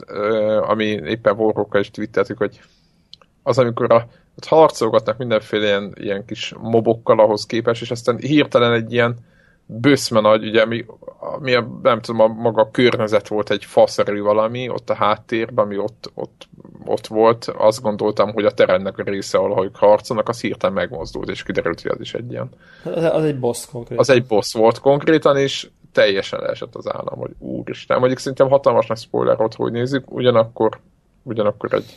S1: ami éppen Warhawkkal is twitteltük, hogy az, amikor a, ott harcolgatnak mindenféle ilyen, ilyen kis mobokkal ahhoz képest, és aztán hirtelen egy ilyen böszme nagy, ugye, ami, ami a, nem tudom, a maga a környezet volt egy faszerű valami, ott a háttérben, ami ott, ott, ott volt, azt gondoltam, hogy a terennek a része, ahol ők harcolnak, az hirtelen megmozdult, és kiderült, hogy az is egy ilyen.
S2: Az egy boss konkrétan.
S1: Az egy boss volt konkrétan, és teljesen leesett az állam, hogy úristen. Mondjuk szerintem hatalmas nagy spoiler ott, hogy nézzük, ugyanakkor, ugyanakkor egy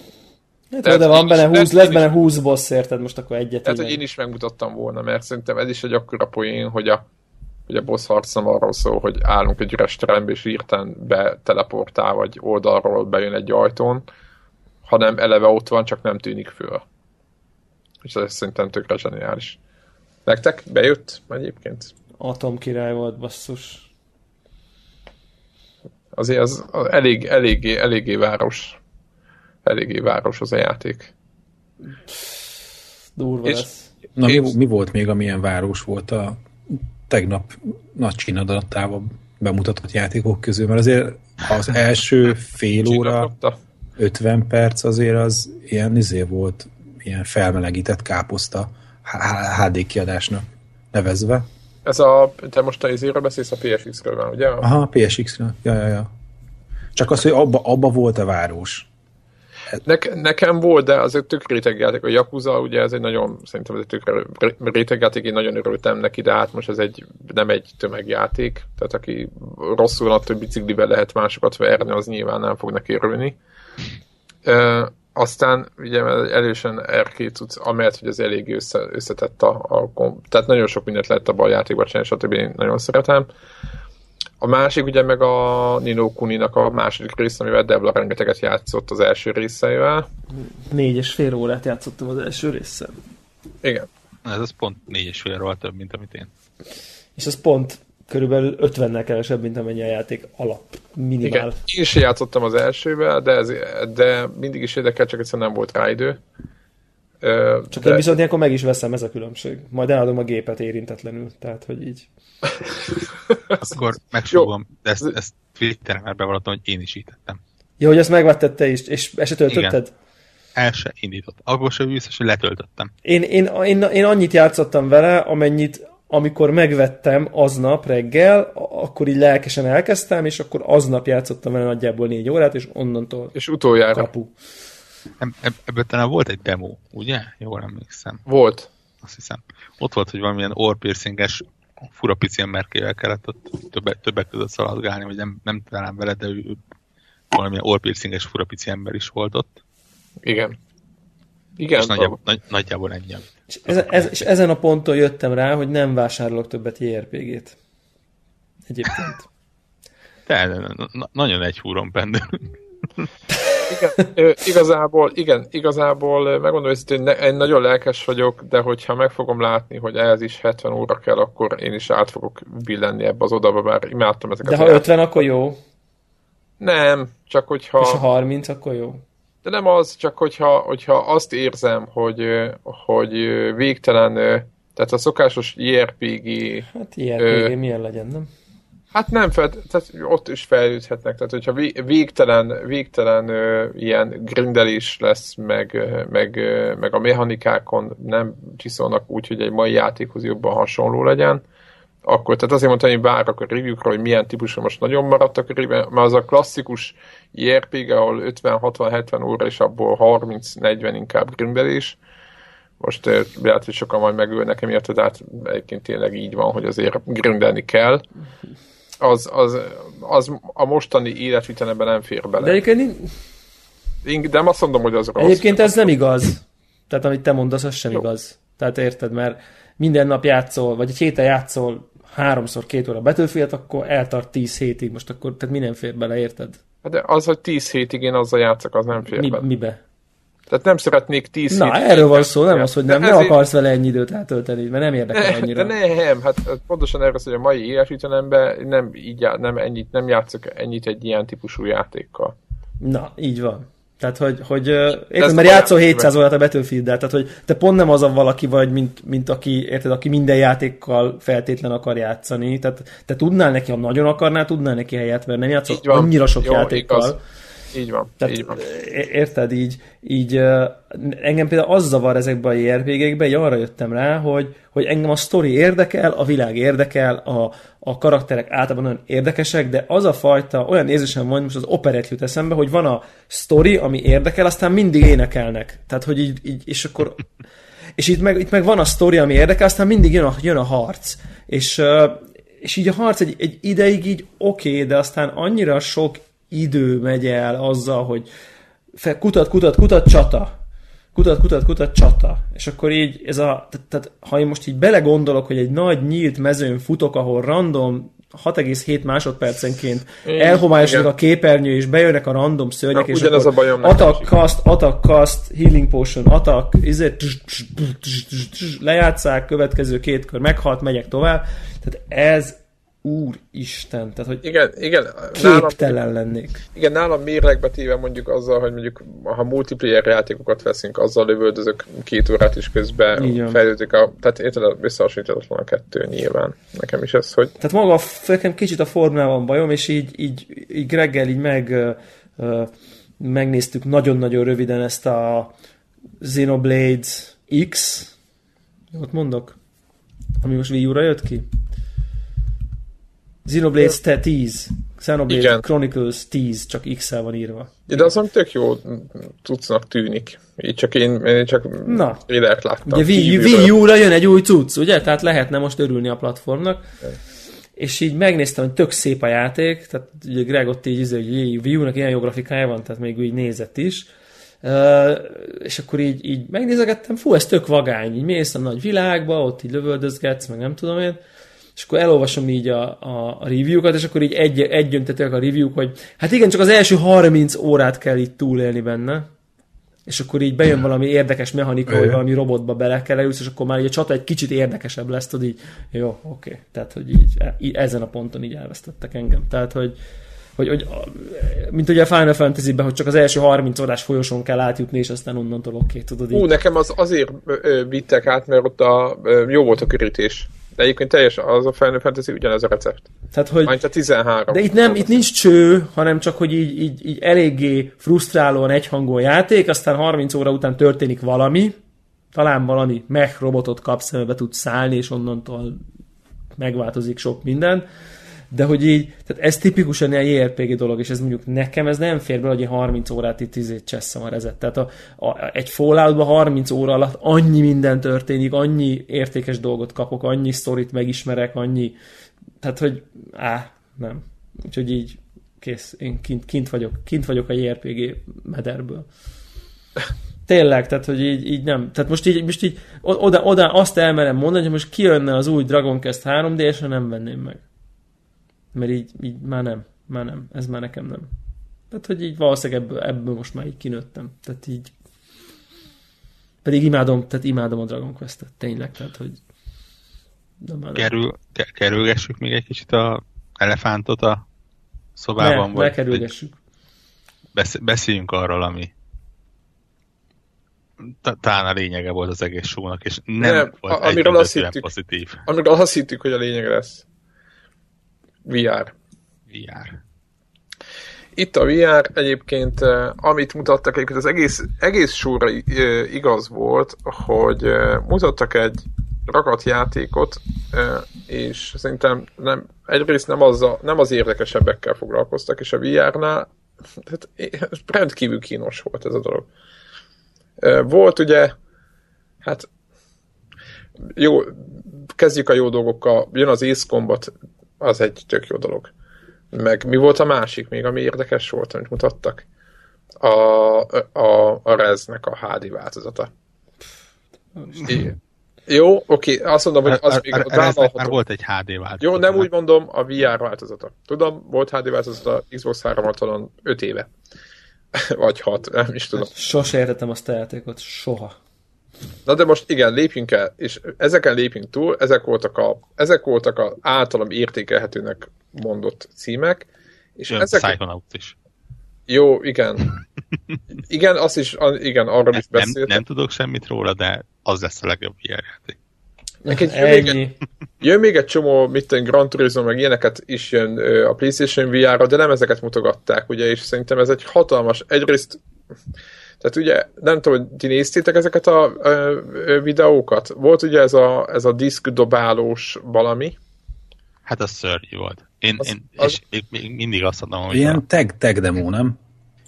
S2: Hát, de van benne 20, lesz benne 20 boss, érted? Most akkor egyet.
S1: Tehát, hogy én is megmutattam volna, mert szerintem ez is egy akkora poén, hogy a, hogy a boss harc nem arról szól, hogy állunk egy üres terembe, és írten be teleportál, vagy oldalról bejön egy ajtón, hanem eleve ott van, csak nem tűnik föl. És ez szerintem tökre zseniális. Nektek bejött egyébként?
S2: Atom király volt, basszus.
S1: Azért az elég, eléggé, eléggé város. Eléggé város az a játék.
S2: Durva és, lesz.
S3: Na, mi, mi volt még, amilyen város volt a tegnap nagy csinadattával bemutatott játékok közül, mert azért az első fél óra, 50 perc azért az ilyen izé volt, ilyen felmelegített káposzta HD kiadásnak nevezve.
S1: Ez a, te most a izéről beszélsz a PSX-ről van, ugye?
S3: Aha, PSX-ről, ja, ja, ja. Csak az, hogy abba, abba volt a város.
S1: Ne, nekem volt, de az egy tök rétegjáték. A Yakuza, ugye ez egy nagyon, szerintem ez egy tök rétegjáték, én nagyon örültem neki, de hát most ez egy, nem egy tömegjáték, tehát aki rosszul hogy biciklivel lehet másokat verni, az nyilván nem fog neki örülni. E, aztán ugye elősen R2 tudsz, amelyet, hogy az elég össze, összetett a, a, tehát nagyon sok mindent lehet a játékban csinálni, stb. én nagyon szeretem. A másik ugye meg a Nino Kuninak a második része, amivel Debla rengeteget játszott az első részeivel.
S2: Négy és fél órát játszottam az első résszel.
S1: Igen.
S4: Ez az pont négy és fél óra több, mint amit én.
S2: És az pont körülbelül 50-nel kevesebb, mint amennyi a játék alap, minimál. Igen,
S1: én is játszottam az elsővel, de, ez, de mindig is érdekel, csak egyszerűen nem volt rá idő.
S2: Csak de... én viszont ilyenkor meg is veszem, ez a különbség. Majd eladom a gépet érintetlenül, tehát hogy így.
S4: Akkor megsúgom, de ezt, ezt Twitteren már bevallottam, hogy én is így tettem.
S2: Jó, hogy ezt megvetted te is, és ezt se töltötted?
S4: El se indított. Akkor sem biztos, hogy letöltöttem.
S2: Én, én, én, én annyit játszottam vele, amennyit amikor megvettem aznap reggel, akkor így lelkesen elkezdtem, és akkor aznap játszottam vele nagyjából négy órát, és onnantól
S1: És utoljára.
S2: Kapu.
S4: Ebből talán volt egy demo, ugye? Jól emlékszem.
S1: Volt.
S4: Azt hiszem. Ott volt, hogy valamilyen orpiercinges fura pici emberkével kellett ott többek, többek között szaladgálni, vagy nem, nem talán vele, de ő, valamilyen orpiercinges fura pici ember is volt ott.
S1: Igen. Igen. És
S4: nagyjából, nagy, nagyjából ennyi.
S2: És, ez, ez, és ezen a ponton jöttem rá, hogy nem vásárolok többet JRPG-t. Egyébként.
S4: De, nagyon egy húron pendül
S1: igen, igazából, igen, igazából megmondom hogy én nagyon lelkes vagyok, de hogyha meg fogom látni, hogy ehhez is 70 óra kell, akkor én is át fogok billenni ebbe az odaba, mert imádtam ezeket.
S2: De ha 50, akkor jó.
S1: Nem, csak hogyha...
S2: És ha 30, akkor jó.
S1: De nem az, csak hogyha, hogyha azt érzem, hogy, hogy végtelen, tehát a szokásos JRPG...
S2: Hát JRPG ö, milyen legyen, nem?
S1: Hát nem, fel, tehát ott is fejlődhetnek, tehát hogyha végtelen, végtelen ö, ilyen grindelés lesz, meg, meg, meg a mechanikákon nem csiszolnak úgy, hogy egy mai játékhoz jobban hasonló legyen, akkor, tehát azért mondtam, hogy várok a review hogy milyen típusra most nagyon maradtak mert az a klasszikus JRPG, ahol 50-60-70 óra, és abból 30-40 inkább grindelés, most lehet, hogy sokan majd megülnek emiatt, de hát egyébként tényleg így van, hogy azért grindelni kell az, az, az a mostani életvitelemben nem fér bele.
S2: De egyébként...
S1: Én, de nem azt mondom, hogy az
S2: rossz. Egyébként ez nem igaz. Tehát amit te mondasz, az sem Jó. igaz. Tehát érted, mert minden nap játszol, vagy egy héten játszol háromszor két óra Battlefield, akkor eltart tíz hétig, most akkor, tehát minden fér bele, érted?
S1: Hát de az, hogy tíz hétig én azzal játszok, az nem fér
S2: Mi,
S1: bele.
S2: mibe?
S1: Tehát nem szeretnék tíz
S2: Na,
S1: hétig
S2: erről van szó, nem az, hogy nem,
S1: De
S2: nem
S1: ezért-
S2: akarsz vele ennyi időt eltölteni, mert nem érdekel
S1: De
S2: annyira.
S1: nem, hát pontosan erről hogy a mai életütelemben nem, így, nem, ennyit, nem játszok ennyit egy ilyen típusú játékkal.
S2: Na, így van. Tehát, hogy, hogy érted, mert játszol
S1: baj.
S2: 700 órát a battlefield tehát, hogy te pont nem az a valaki vagy, mint, mint aki, érted, aki minden játékkal feltétlen akar játszani. Tehát te tudnál neki, ha nagyon akarnál, tudnál neki helyet, mert nem játszol annyira sok
S1: Jó,
S2: játékkal.
S1: igaz. Így van,
S2: Tehát,
S1: így van.
S2: érted, így, így engem például az zavar ezekben a JRPG-ekben, így arra jöttem rá, hogy, hogy engem a sztori érdekel, a világ érdekel, a, a karakterek általában nagyon érdekesek, de az a fajta, olyan érzésem van, most az operett jut eszembe, hogy van a sztori, ami érdekel, aztán mindig énekelnek. Tehát, hogy így, így és akkor és itt meg, itt meg van a sztori, ami érdekel, aztán mindig jön a, jön a harc. És, és így a harc egy, egy ideig így oké, okay, de aztán annyira sok idő megy el azzal, hogy fe, kutat, kutat, kutat, csata. Kutat, kutat, kutat, csata. És akkor így ez a, tehát, tehát ha én most így belegondolok, hogy egy nagy nyílt mezőn futok, ahol random 6,7 másodpercenként elhomályosodik a képernyő, és bejönnek a random szörnyek,
S1: Na,
S2: és akkor
S1: a bajom
S2: attack, cast, attack, cast, healing potion, attack, izé, lejátszák, következő két kör meghalt, megyek tovább. Tehát ez úristen, tehát hogy
S1: Igen, igen. Nálam,
S2: képtelen lennék.
S1: igen, nálam mérlegbe téve mondjuk azzal, hogy mondjuk ha multiplayer játékokat veszünk, azzal lövöldözök két órát is közben
S2: van.
S1: fejlődik a, tehát érted, összehasonlíthatatlan a kettő nyilván. Nekem is ez, hogy
S2: Tehát maga nekem kicsit a formával van bajom, és így, így, így Greggel így meg ö, megnéztük nagyon-nagyon röviden ezt a Xenoblade X, ott mondok, ami most Wii U-ra jött ki. Xenoblade te 10. Xenoblade
S1: Igen.
S2: Chronicles 10, csak X-el van írva.
S1: de az ami tök jó cuccnak tűnik. Így csak én, én csak
S2: Na.
S1: trélert láttam.
S2: Ugye Wii. Wii U-ra jön egy új cucc, ugye? Tehát lehetne most örülni a platformnak. És így megnéztem, hogy tök szép a játék, tehát ugye Greg ott így, izé, hogy Wii U-nak ilyen jó grafikája van, tehát még úgy nézett is. Uh, és akkor így, így megnézegettem, fú, ez tök vagány, így mész a nagy világba, ott így lövöldözgetsz, meg nem tudom én, és akkor elolvasom így a, a, a review-kat, és akkor így egy, egyöntetőek a review hogy hát igen, csak az első 30 órát kell itt túlélni benne, és akkor így bejön valami érdekes mechanika, hogy valami robotba bele kell elülsz, és akkor már így a csata egy kicsit érdekesebb lesz, tudod így, jó, oké. Tehát, hogy így, így ezen a ponton így elvesztettek engem. Tehát, hogy, hogy, hogy mint ugye a Final Fantasy-ben, hogy csak az első 30 órás folyosón kell átjutni, és aztán onnantól oké, tudod így.
S1: Ú, nekem az azért vittek át, mert ott a, jó volt a körítés. De egyébként teljesen az a Final Fantasy ugyanez a recept.
S2: Tehát, hogy,
S1: Majd a 13.
S2: de itt nem, itt nincs cső, hanem csak, hogy így, így, így eléggé frusztrálóan egyhangú játék, aztán 30 óra után történik valami, talán valami mech robotot kapsz, amiben tudsz szállni, és onnantól megváltozik sok minden. De hogy így, tehát ez tipikusan egy JRPG dolog, és ez mondjuk nekem ez nem fér bele, hogy én 30 órát itt izét cseszem a rezet. Tehát a, a, egy Falloutban 30 óra alatt annyi minden történik, annyi értékes dolgot kapok, annyi sztorit megismerek, annyi, tehát hogy á, nem. Úgyhogy így kész, én kint, kint vagyok, kint vagyok a JRPG mederből. Tényleg, tehát hogy így, így nem. Tehát most így, most így oda, oda azt elmerem mondani, hogy most kijönne az új Dragon Quest 3 d és nem venném meg. Mert így, így már nem. Már nem. Ez már nekem nem. Tehát, hogy így valószínűleg ebből, ebből most már így kinőttem. Tehát így pedig imádom, tehát imádom a Dragon Quest-et, tényleg, tehát, hogy de már nem.
S4: Kerül, ke- kerülgessük még egy kicsit a elefántot a szobában,
S2: ne,
S4: vagy
S2: ne kerülgessük.
S4: besz- beszéljünk arról, ami ta- talán a lényege volt az egész show és nem,
S1: Nem,
S4: volt
S1: a- amiről azt hittük.
S4: pozitív
S1: Amiről azt hittük, hogy a lényeg lesz. VR.
S4: VR.
S1: Itt a VR egyébként, eh, amit mutattak, egyébként az egész, egész sorra eh, igaz volt, hogy eh, mutattak egy rakat játékot, és szerintem nem, egyrészt nem, az a, nem az érdekesebbekkel foglalkoztak, és a VR-nál tehát, eh, rendkívül kínos volt ez a dolog. Volt ugye, hát jó, kezdjük a jó dolgokkal, jön az Ace Combat, az egy tök jó dolog. Meg mi volt a másik még, ami érdekes volt, amit mutattak? A, a, a Reznek a HD változata. I- Jó, oké, azt mondom, hogy az
S4: még a már volt egy HD változat.
S1: Jó, nem úgy mondom, a VR változata. Tudom, volt HD változata Xbox 360 5 éve. Vagy 6, nem is tudom.
S2: Sose értettem azt a játékot, soha.
S1: Na de most igen, lépjünk el, és ezeken lépjünk túl, ezek voltak a, ezek voltak a általam értékelhetőnek mondott címek.
S4: És Jön ezek... Psychonauts is.
S1: Jó, igen. Igen, azt is, igen, arról is beszéltem.
S4: Nem, nem tudok semmit róla, de az lesz a legjobb VR játék.
S1: Neked jön, még egy, jön még egy csomó, mit egy Gran Turismo, meg ilyeneket is jön a PlayStation VR-ra, de nem ezeket mutogatták, ugye, és szerintem ez egy hatalmas, egyrészt tehát ugye, nem tudom, hogy ti néztétek ezeket a, a, a videókat? Volt ugye ez a, ez a diszk dobálós valami?
S4: Hát az szörnyű volt. Én, az, én az... és még mindig azt mondom, hogy...
S3: Ilyen tag, tag demo, nem?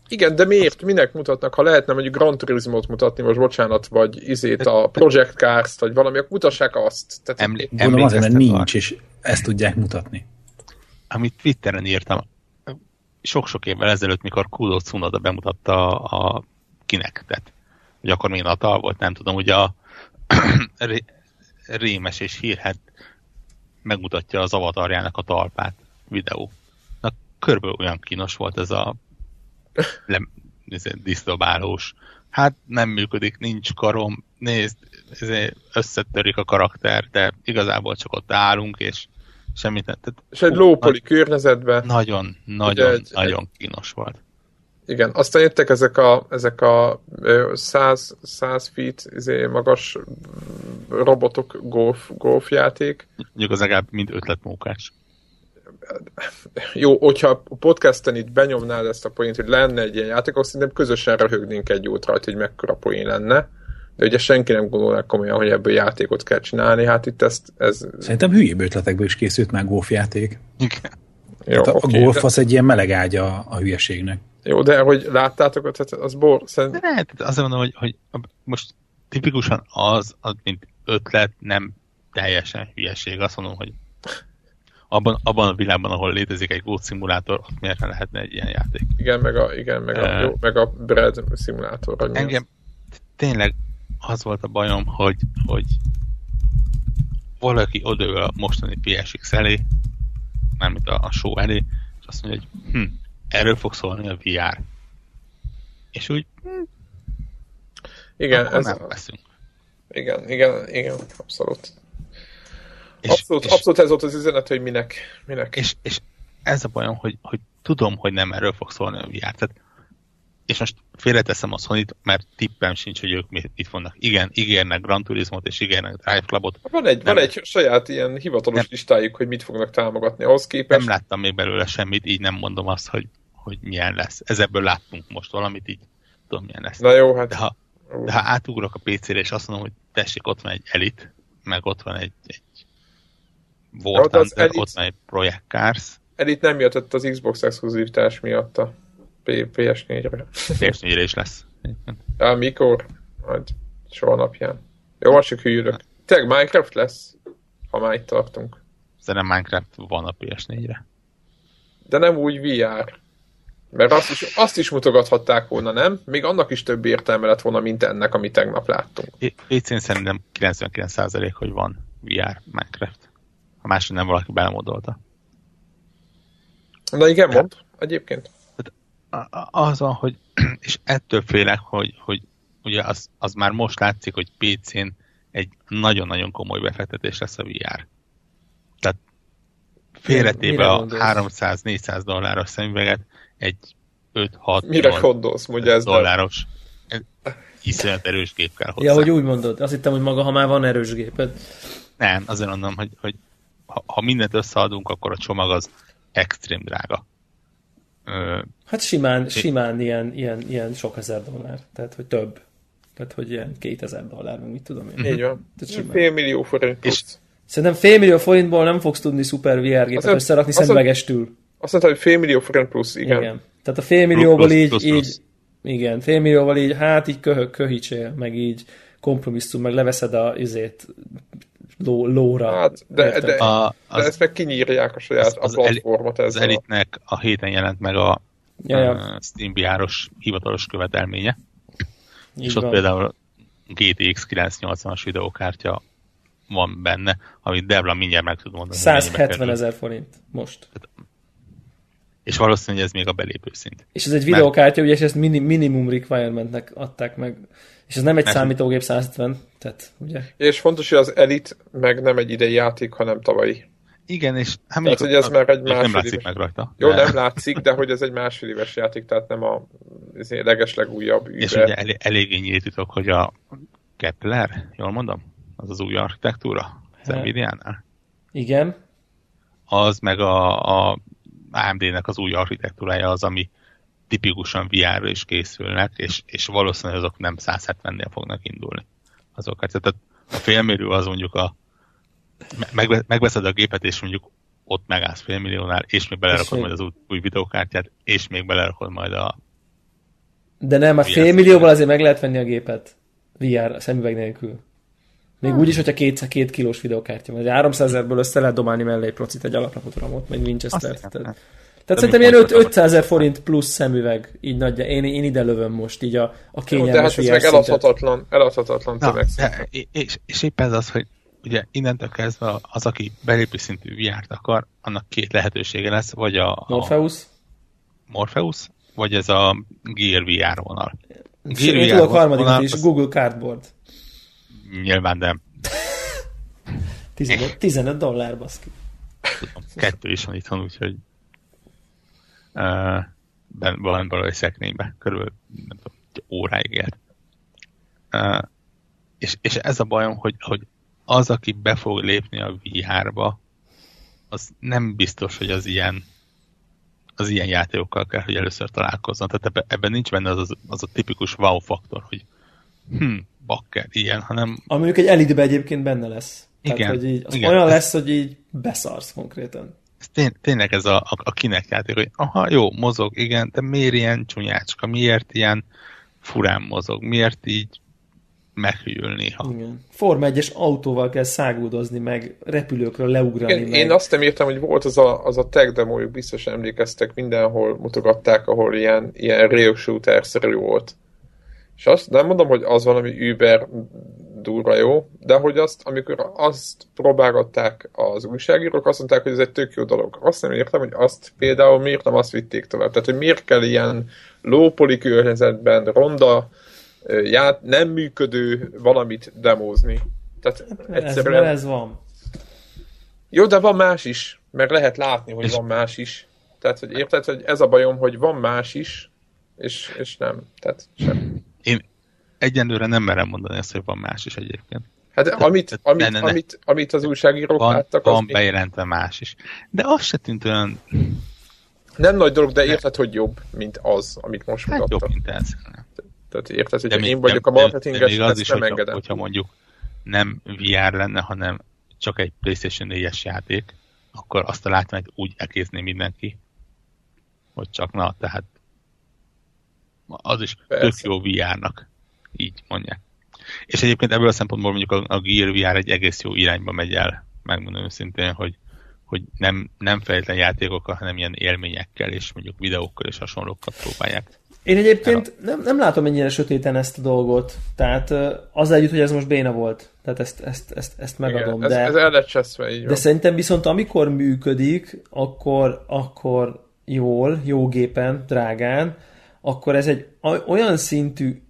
S1: Igen, de miért? Minek mutatnak? Ha lehetne mondjuk Gran Turismo-t mutatni, most bocsánat, vagy izét a Project Cars-t, vagy valami, akkor mutassák azt.
S3: Tehát Emlé- Gondolom azért, mert nincs, és ezt tudják mutatni.
S4: Amit Twitteren írtam, sok-sok évvel ezelőtt, mikor Kudo Tsunoda bemutatta a Kinectet, hogy akkor még Natal volt, nem tudom, ugye a rémes és hírhet megmutatja az avatarjának a talpát videó. Na, körülbelül olyan kínos volt ez a le, disztobálós. Hát nem működik, nincs karom, nézd, összetörik a karakter, de igazából csak ott állunk, és semmit nem. Tehát,
S1: és egy lópoli környezetben.
S4: Nagyon, nagyon, egy, nagyon kínos volt.
S1: Igen, aztán jöttek ezek a, ezek a 100, 100 feet izé, magas robotok golf, golf játék.
S4: Mondjuk az legalább mind ötletmókás
S1: jó, hogyha a podcasten itt benyomnád ezt a poént, hogy lenne egy ilyen játék, akkor szerintem közösen röhögnénk egy jót rajta, hogy mekkora poén lenne. De ugye senki nem gondolná komolyan, hogy ebből játékot kell csinálni, hát itt ezt... Ez...
S3: Szerintem hülyébb ötletekből is készült már golfjáték.
S4: Igen.
S3: Jó, hát a okay, golf de... az egy ilyen meleg ágya a hülyeségnek.
S1: Jó, de hogy láttátok, tehát az bor...
S4: Szerint... De lehet, azt mondom, hogy, hogy most tipikusan az, az, mint ötlet, nem teljesen hülyeség. Azt mondom, hogy abban, abban a világban, ahol létezik egy gót szimulátor, ott miért lehetne egy ilyen játék?
S1: Igen, meg a, igen, meg a, uh, jó, meg a bread szimulátor.
S4: Engem tényleg az volt a bajom, hogy, hogy valaki odaül a mostani PSX elé, mármint a, a show elé, és azt mondja, hogy hm, erről fog szólni a VR. És úgy hm,
S1: igen, ez
S4: nem veszünk.
S1: Igen, igen, igen, abszolút. És, abszolút, és, abszolút ez volt az üzenet, hogy minek. minek.
S4: És, és ez a bajom, hogy, hogy tudom, hogy nem erről fog szólni a VR. Tehát, és most félreteszem a sony mert tippem sincs, hogy ők mit, mit fognak. Igen, ígérnek Gran Turismo-t, és ígérnek Drive Clubot.
S1: Van egy, van egy saját ilyen hivatalos nem, listájuk, hogy mit fognak támogatni ahhoz képest.
S4: Nem láttam még belőle semmit, így nem mondom azt, hogy, hogy milyen lesz. Ezebből láttunk most valamit, így tudom, milyen lesz.
S1: Na jó, hát...
S4: De ha, de ha átugrok a PC-re, és azt mondom, hogy tessék, ott van egy Elite, meg ott van egy, egy War Thunder, Elite, ott egy Project Cars.
S1: Elite nem jött az Xbox exkluzivitás miatt a PS4-re.
S4: PS4-re is lesz.
S1: Ja, mikor? Majd soha napján. Jó, most csak hűlök. Tényleg Minecraft lesz, ha már itt tartunk.
S4: Szerintem Minecraft van a PS4-re.
S1: De nem úgy VR. Mert azt is, azt is mutogathatták volna, nem? Még annak is több értelme lett volna, mint ennek, amit tegnap láttunk.
S4: PC-n szerintem 99% hogy van VR Minecraft ha máshogy nem valaki belemodolta.
S1: Na igen, mond, egyébként.
S4: Az van, hogy, és ettől félek, hogy, hogy ugye az, az már most látszik, hogy PC-n egy nagyon-nagyon komoly befektetés lesz a VR. Tehát félretéve a 300-400 dolláros szemüveget egy 5-6
S1: Mire gondolsz, mondja ez
S4: dolláros iszonyat erős gép kell hozzá.
S2: Ja, hogy úgy mondod. Azt hittem, hogy maga, ha már van erős géped.
S4: Nem, azért mondom, hogy, hogy ha, ha mindent összeadunk, akkor a csomag az extrém drága.
S2: Hát simán, simán ilyen, ilyen, ilyen sok ezer dollár, tehát hogy több. Tehát, hogy ilyen 2000 dollár, mit tudom én.
S1: Így van. Fél millió forint És
S2: Szerintem fél millió forintból nem fogsz tudni szuper VR gépet azt összerakni szemüvegestül.
S1: Azt mondta, hogy fél millió forint plusz, igen. igen.
S2: Tehát a fél millióból így, plusz, plusz. így igen, fél millióval így, hát így köhög, köhicsél, meg így kompromisszum, meg leveszed a izét, ló, lóra.
S1: Hát, de, de, a, az, de ezt meg kinyírják a saját az, az a platformot.
S4: Az Elitnek a héten jelent meg a ja, ja. Steam VR-os hivatalos követelménye. Így és ott van. például GTX 980-as videókártya van benne, amit Debla mindjárt meg tud mondani.
S2: 170 ezer forint most.
S4: És valószínűleg ez még a belépő szint.
S2: És ez egy videókártya, ugye, és ezt minimum requirementnek adták meg. És ez nem egy Mert számítógép 170, tehát ugye.
S1: És fontos, hogy az Elite meg nem egy idei játék, hanem tavalyi.
S4: Igen, és
S1: hát tehát, hogy ez már egy másfél
S4: Nem látszik éves. meg rajta.
S1: Jó, de... nem látszik, de hogy ez egy másfél éves játék, tehát nem a legeslegújabb
S4: űbe. És ugye elég, eléggé nyíltítok, hogy a Kepler, jól mondom? Az az új architektúra az Nvidia-nál?
S2: Igen.
S4: Az meg a, a AMD-nek az új architektúrája az, ami tipikusan VR-ra is készülnek, és, és valószínűleg azok nem 170-nél fognak indulni. Azokat. Tehát a félmérő az mondjuk a megveszed a gépet, és mondjuk ott megállsz félmilliónál, és még belerakod és majd az új, új videókártyát, és még belerakod majd a...
S2: De nem, a félmillióval azért meg lehet venni a gépet. VR szemüveg nélkül. Még úgy is, hogyha két, két kilós videókártya van. 300 ezerből össze lehet domálni mellé egy procit, egy alapnapot ramot, meg Winchester. Tehát, szerintem ilyen 500 ezer forint plusz szemüveg, így nagyja. Én, én ide lövöm most, így a, a kényelmes
S1: Jó, de hát ez meg eladhatatlan, eladhatatlan Na, de,
S4: és, és épp ez az, hogy ugye innentől kezdve az, aki belépő szintű vr akar, annak két lehetősége lesz, vagy a...
S2: Morpheus?
S4: Morpheus, vagy ez a Gear VR vonal.
S2: Gear Én VR tudok harmadikat is, Google Cardboard.
S4: Nyilván nem.
S2: 15, 15 dollár, baszki.
S4: Tudom, kettő is van itthon, úgyhogy uh, van valahogy szekrénybe, körülbelül nem tudom, egy óráig élt. Uh, és, és ez a bajom, hogy, hogy az, aki be fog lépni a VR-ba, az nem biztos, hogy az ilyen az ilyen játékokkal kell, hogy először találkozzon. Tehát ebben, ebben nincs benne az, az, az a tipikus wow faktor, hogy hm, bakker, ilyen, hanem...
S2: Ami mondjuk egy elitbe egyébként benne lesz. Igen, Tehát, hogy így, az igen, olyan ez, lesz, hogy így beszarsz konkrétan.
S4: Ez tény, tényleg ez a, a, a kinek játék, hogy aha, jó, mozog, igen, de miért ilyen csúnyácska, miért ilyen furán mozog, miért így meghűl néha.
S2: Igen. Forma 1 autóval kell száguldozni, meg repülőkről leugrani. Igen, meg.
S1: Én azt nem írtam, hogy volt az a, az a tech demójuk, biztos emlékeztek, mindenhol mutogatták, ahol ilyen, ilyen rail shooter-szerű volt. És azt nem mondom, hogy az valami Uber durva jó, de hogy azt, amikor azt próbálgatták az újságírók, azt mondták, hogy ez egy tök jó dolog. Azt nem értem, hogy azt például miért nem azt vitték tovább. Tehát, hogy miért kell ilyen lópoli környezetben, ronda, ját, nem működő valamit demózni. Tehát
S2: hát, egyszerűen... Ez, ez van.
S1: Jó, de van más is, mert lehet látni, hogy van más is. Tehát, hogy érted, hogy ez a bajom, hogy van más is, és, és nem. Tehát sem.
S4: Én egyenlőre nem merem mondani ezt, hogy van más is egyébként.
S1: Hát de, amit, amit, ne, ne, ne. amit, amit az újságírók
S4: van,
S1: láttak,
S4: van az bejelentve más is. De az se tűnt olyan...
S1: Nem nagy dolog, de érted, hogy jobb, mint az, amit most hát
S4: mutattak. jobb, mint ez.
S1: Tehát érted, hogy én vagyok a marketinges,
S4: még az is, nem hogyha, engedem. hogyha mondjuk nem VR lenne, hanem csak egy PlayStation 4-es játék, akkor azt a látványt úgy elkézni mindenki, hogy csak na, tehát az is Persze. tök jó VR-nak, így mondják. És egyébként ebből a szempontból mondjuk a, a Gear VR egy egész jó irányba megy el, megmondom őszintén, hogy, hogy nem, nem feltétlen játékokkal, hanem ilyen élményekkel és mondjuk videókkal és hasonlókkal próbálják
S2: én egyébként nem, nem látom ennyire sötéten ezt a dolgot. Tehát az együtt, hogy ez most béna volt. Tehát ezt, ezt, ezt, ezt megadom. Igen,
S1: de, ez, ez el cseszve, így
S2: De szerintem viszont amikor működik, akkor, akkor jól, jó gépen, drágán, akkor ez egy olyan szintű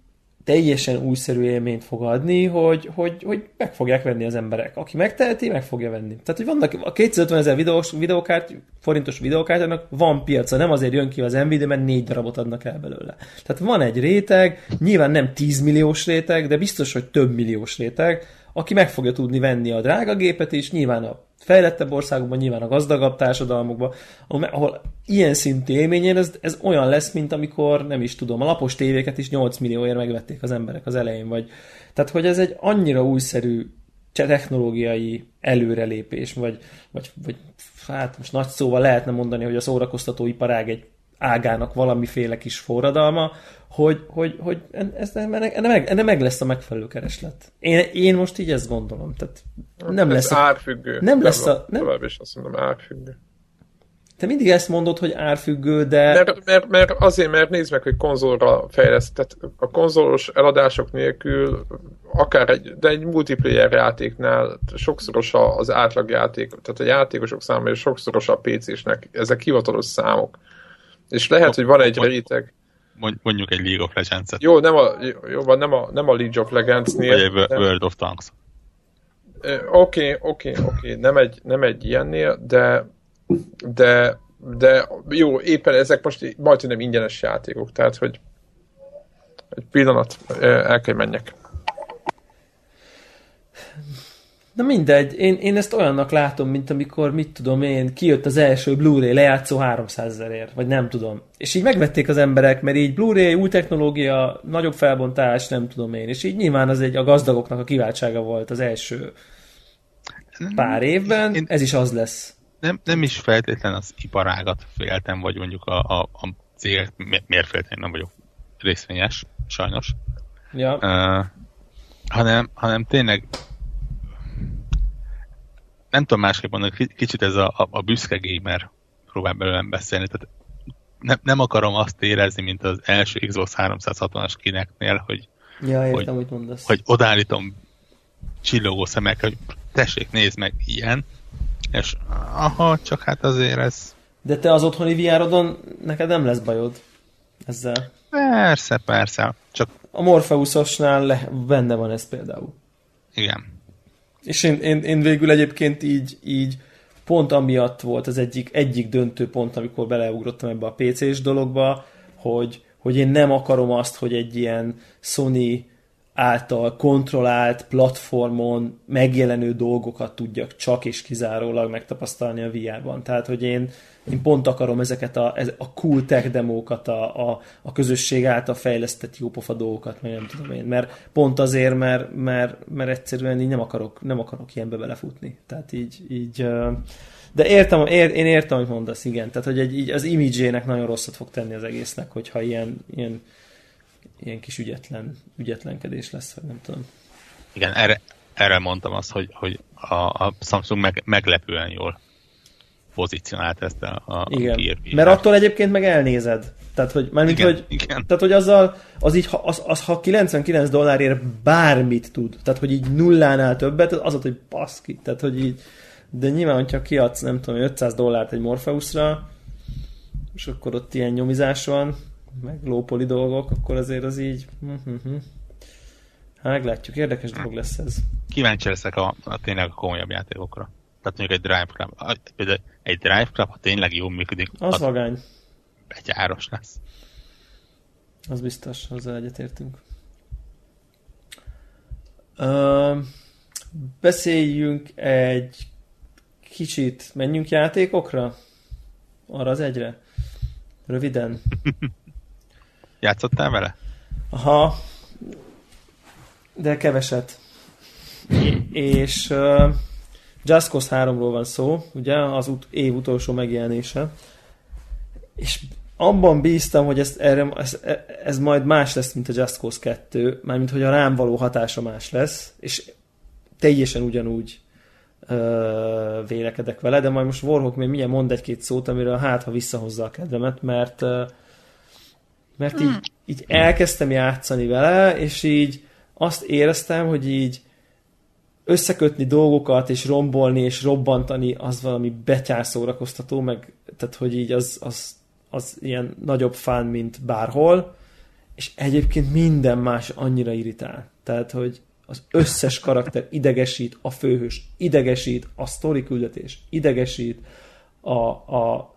S2: teljesen újszerű élményt fog adni, hogy, hogy, hogy meg fogják venni az emberek. Aki megteheti, meg fogja venni. Tehát, hogy vannak a 250 ezer videós, videókárt, forintos videókártyának van piaca, nem azért jön ki az Nvidia, mert négy darabot adnak el belőle. Tehát van egy réteg, nyilván nem 10 milliós réteg, de biztos, hogy több milliós réteg, aki meg fogja tudni venni a drága gépet is, nyilván a fejlettebb országokban, nyilván a gazdagabb társadalmokban, ahol, ilyen szintű élményén ez, ez olyan lesz, mint amikor, nem is tudom, a lapos tévéket is 8 millióért megvették az emberek az elején, vagy tehát, hogy ez egy annyira újszerű technológiai előrelépés, vagy, vagy, vagy hát most nagy szóval lehetne mondani, hogy a szórakoztató iparág egy ágának valamiféle kis forradalma, hogy, hogy, hogy ez, ennek, ennek, ennek meg lesz a megfelelő kereslet. Én, én most így ezt gondolom. Tehát nem
S1: ez
S2: lesz
S1: a, árfüggő.
S2: Nem lesz a... Nem,
S1: tovább is azt mondom, árfüggő.
S2: te mindig ezt mondod, hogy árfüggő, de...
S1: Mert, mert, mert azért, mert nézd meg, hogy konzolra fejlesztett. A konzolos eladások nélkül akár egy, de egy multiplayer játéknál sokszoros az átlagjáték, tehát a játékosok számára sokszoros a PC-snek, ezek hivatalos számok. És lehet, hogy van egy réteg.
S4: Mondjuk egy League of Legends-et.
S1: Jó, nem a, jó, nem a, nem a League of Legends-nél.
S4: Vagy egy World of Tanks.
S1: Oké, oké, oké, nem egy, nem egy ilyennél, de de, de jó, éppen ezek most majd nem ingyenes játékok, tehát hogy egy pillanat, el kell menjek.
S2: Na mindegy, én, én ezt olyannak látom, mint amikor, mit tudom én, kijött az első Blu-ray lejátszó 300 ezerért, vagy nem tudom. És így megvették az emberek, mert így Blu-ray, új technológia, nagyobb felbontás, nem tudom én. És így nyilván az egy a gazdagoknak a kiváltsága volt az első pár évben, én, ez is az lesz
S4: nem, nem is feltétlen az iparágat féltem, vagy mondjuk a, a, a cél, miért féltem, nem vagyok részvényes, sajnos.
S2: Ja. Uh,
S4: hanem, hanem tényleg nem tudom másképp mondani, kicsit ez a, a, a büszke gamer próbál belőlem beszélni, tehát nem, nem akarom azt érezni, mint az első Xbox 360-as kineknél, hogy,
S2: ja, értem, hogy, mondasz.
S4: hogy odállítom csillogó szemekkel, hogy tessék, nézd meg, ilyen, és aha, csak hát azért ez...
S2: De te az otthoni vr neked nem lesz bajod ezzel?
S4: Persze, persze. Csak...
S2: A Morpheusosnál le, benne van ez például.
S4: Igen.
S2: És én, én, én végül egyébként így, így pont amiatt volt az egyik, egyik döntő pont, amikor beleugrottam ebbe a PC-s dologba, hogy, hogy én nem akarom azt, hogy egy ilyen Sony által kontrollált platformon megjelenő dolgokat tudjak csak és kizárólag megtapasztalni a VR-ban. Tehát, hogy én, én pont akarom ezeket a, a cool tech demókat, a, a, a közösség által fejlesztett jópofa dolgokat, meg nem tudom én, mert pont azért, mert, mert, mert egyszerűen így nem akarok, nem akarok ilyenbe belefutni. Tehát így, így de értem, ér, én értem, amit mondasz, igen. Tehát, hogy egy, így az imidzsének nagyon rosszat fog tenni az egésznek, hogyha ilyen, ilyen ilyen kis ügyetlen, ügyetlenkedés lesz, vagy nem tudom.
S4: Igen, erre, erre mondtam azt, hogy, hogy a, a Samsung meg, meglepően jól pozícionált ezt a, a
S2: Igen, Gear mert attól egyébként meg elnézed. Tehát, hogy, mármint, igen, hogy, igen. tehát, hogy azzal, az így, az, az, ha 99 dollárért bármit tud, tehát, hogy így nullánál többet, az az, hogy baszki. Tehát, hogy így, de nyilván, hogyha kiadsz, nem tudom, 500 dollárt egy Morpheusra, és akkor ott ilyen nyomizás van, meg lópoli dolgok, akkor azért az így... Uh-huh. Hát meglátjuk, érdekes dolog lesz ez.
S4: Kíváncsi leszek a, a tényleg a komolyabb játékokra. Tehát mondjuk egy Drive Club. Egy Drive Club, ha tényleg jól működik,
S2: az, az vagány.
S4: Betyáros lesz.
S2: Az biztos, azzal egyetértünk. Uh, beszéljünk egy kicsit, menjünk játékokra? Arra az egyre? Röviden.
S4: Játszottál vele?
S2: Aha, de keveset. és uh, Just Cause 3-ról van szó, ugye, az ut- év utolsó megjelenése. És abban bíztam, hogy ez, erre, ez, ez majd más lesz, mint a Just Cause 2, mármint hogy a rám való hatása más lesz, és teljesen ugyanúgy uh, vélekedek vele, de majd most Warhawk még milyen mond egy-két szót, amire hát, ha visszahozza a kedvemet, mert uh, mert így, így elkezdtem játszani vele, és így azt éreztem, hogy így összekötni dolgokat, és rombolni, és robbantani, az valami betyár szórakoztató, meg tehát, hogy így az, az, az ilyen nagyobb fán, mint bárhol, és egyébként minden más annyira irritál. Tehát, hogy az összes karakter idegesít, a főhős idegesít, a sztori küldetés idegesít, a, a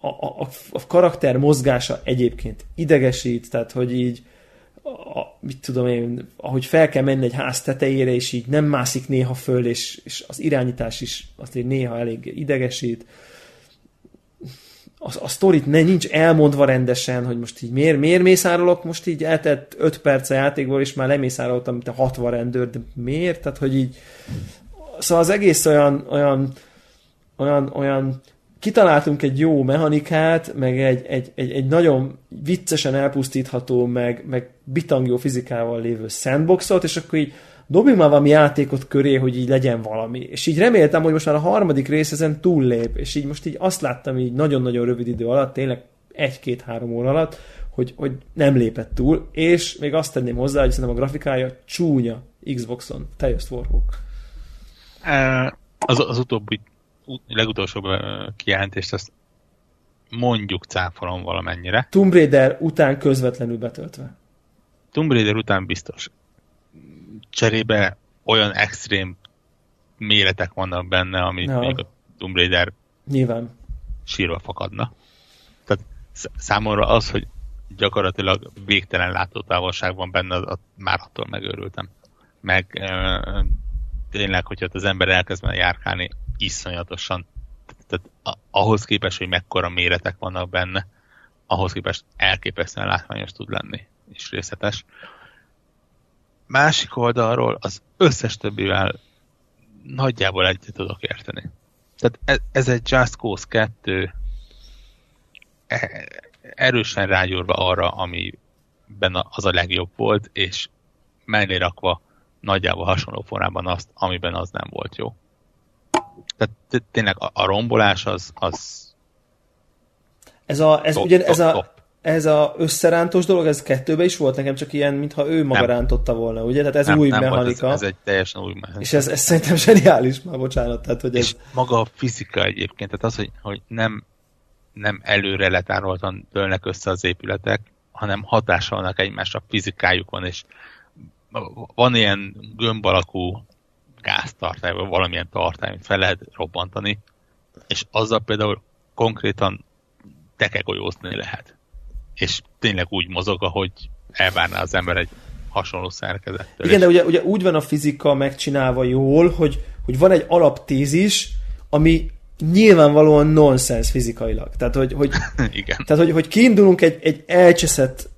S2: a, a, a karakter mozgása egyébként idegesít, tehát hogy így a, mit tudom én, ahogy fel kell menni egy ház tetejére, és így nem mászik néha föl, és, és az irányítás is azért néha elég idegesít. A, a sztorit ne, nincs elmondva rendesen, hogy most így miért, miért mészárolok, most így eltett 5 perc a játékból, és már lemészároltam, mint a 60 rendőr, de miért? Tehát, hogy így szóval az egész olyan, olyan, olyan, olyan kitaláltunk egy jó mechanikát, meg egy, egy, egy, egy nagyon viccesen elpusztítható, meg, meg bitangjó fizikával lévő sandboxot, és akkor így dobjunk már valami játékot köré, hogy így legyen valami. És így reméltem, hogy most már a harmadik rész ezen túllép, és így most így azt láttam így nagyon-nagyon rövid idő alatt, tényleg egy-két-három óra alatt, hogy, hogy nem lépett túl, és még azt tenném hozzá, hogy szerintem a grafikája csúnya Xboxon. Te jössz, Warhawk.
S4: Az, az utóbbi, legutolsó kijelentést azt mondjuk cáfolom valamennyire.
S2: Tomb Raider után közvetlenül betöltve.
S4: Tomb Raider után biztos. Cserébe olyan extrém méretek vannak benne, amit ja. még a Tomb Raider
S2: Nyilván.
S4: sírva fakadna. Tehát számomra az, hogy gyakorlatilag végtelen látótávolság van benne, az, már attól megőrültem. Meg e, tényleg, hogyha az ember elkezd járkálni, iszonyatosan tehát ahhoz képest, hogy mekkora méretek vannak benne, ahhoz képest elképesztően látványos tud lenni, és részletes. Másik oldalról az összes többivel nagyjából egyet tudok érteni. Tehát ez, ez egy Just Cause 2 e, erősen rágyúrva arra, amiben az a legjobb volt, és mellé rakva nagyjából hasonló formában azt, amiben az nem volt jó. Tehát tényleg a, a rombolás az, az
S2: ez a, ez top, ugye, top, ez a, top. ez a összerántos dolog, ez kettőbe is volt nekem, csak ilyen, mintha ő maga nem. rántotta volna, ugye? Tehát ez nem, új nem mechanika.
S4: Volt, ez, ez, egy teljesen új mechanika.
S2: És ez, ez szerintem zseniális, már bocsánat. Tehát, hogy ez... És
S4: maga a fizika egyébként, tehát az, hogy, hogy nem, nem előre letároltan dőlnek össze az épületek, hanem hatással vannak egymásra, fizikájuk van, és van ilyen gömb alakú gáztartály, vagy valamilyen tartály, amit fel lehet robbantani, és azzal például konkrétan tekegolyózni lehet. És tényleg úgy mozog, ahogy elvárná az ember egy hasonló szerkezettől.
S2: Igen, de ugye, ugye úgy van a fizika megcsinálva jól, hogy, hogy van egy alaptézis, ami nyilvánvalóan nonsens fizikailag. Tehát, hogy, hogy,
S4: Igen.
S2: Tehát, hogy, hogy kiindulunk egy, egy elcseszett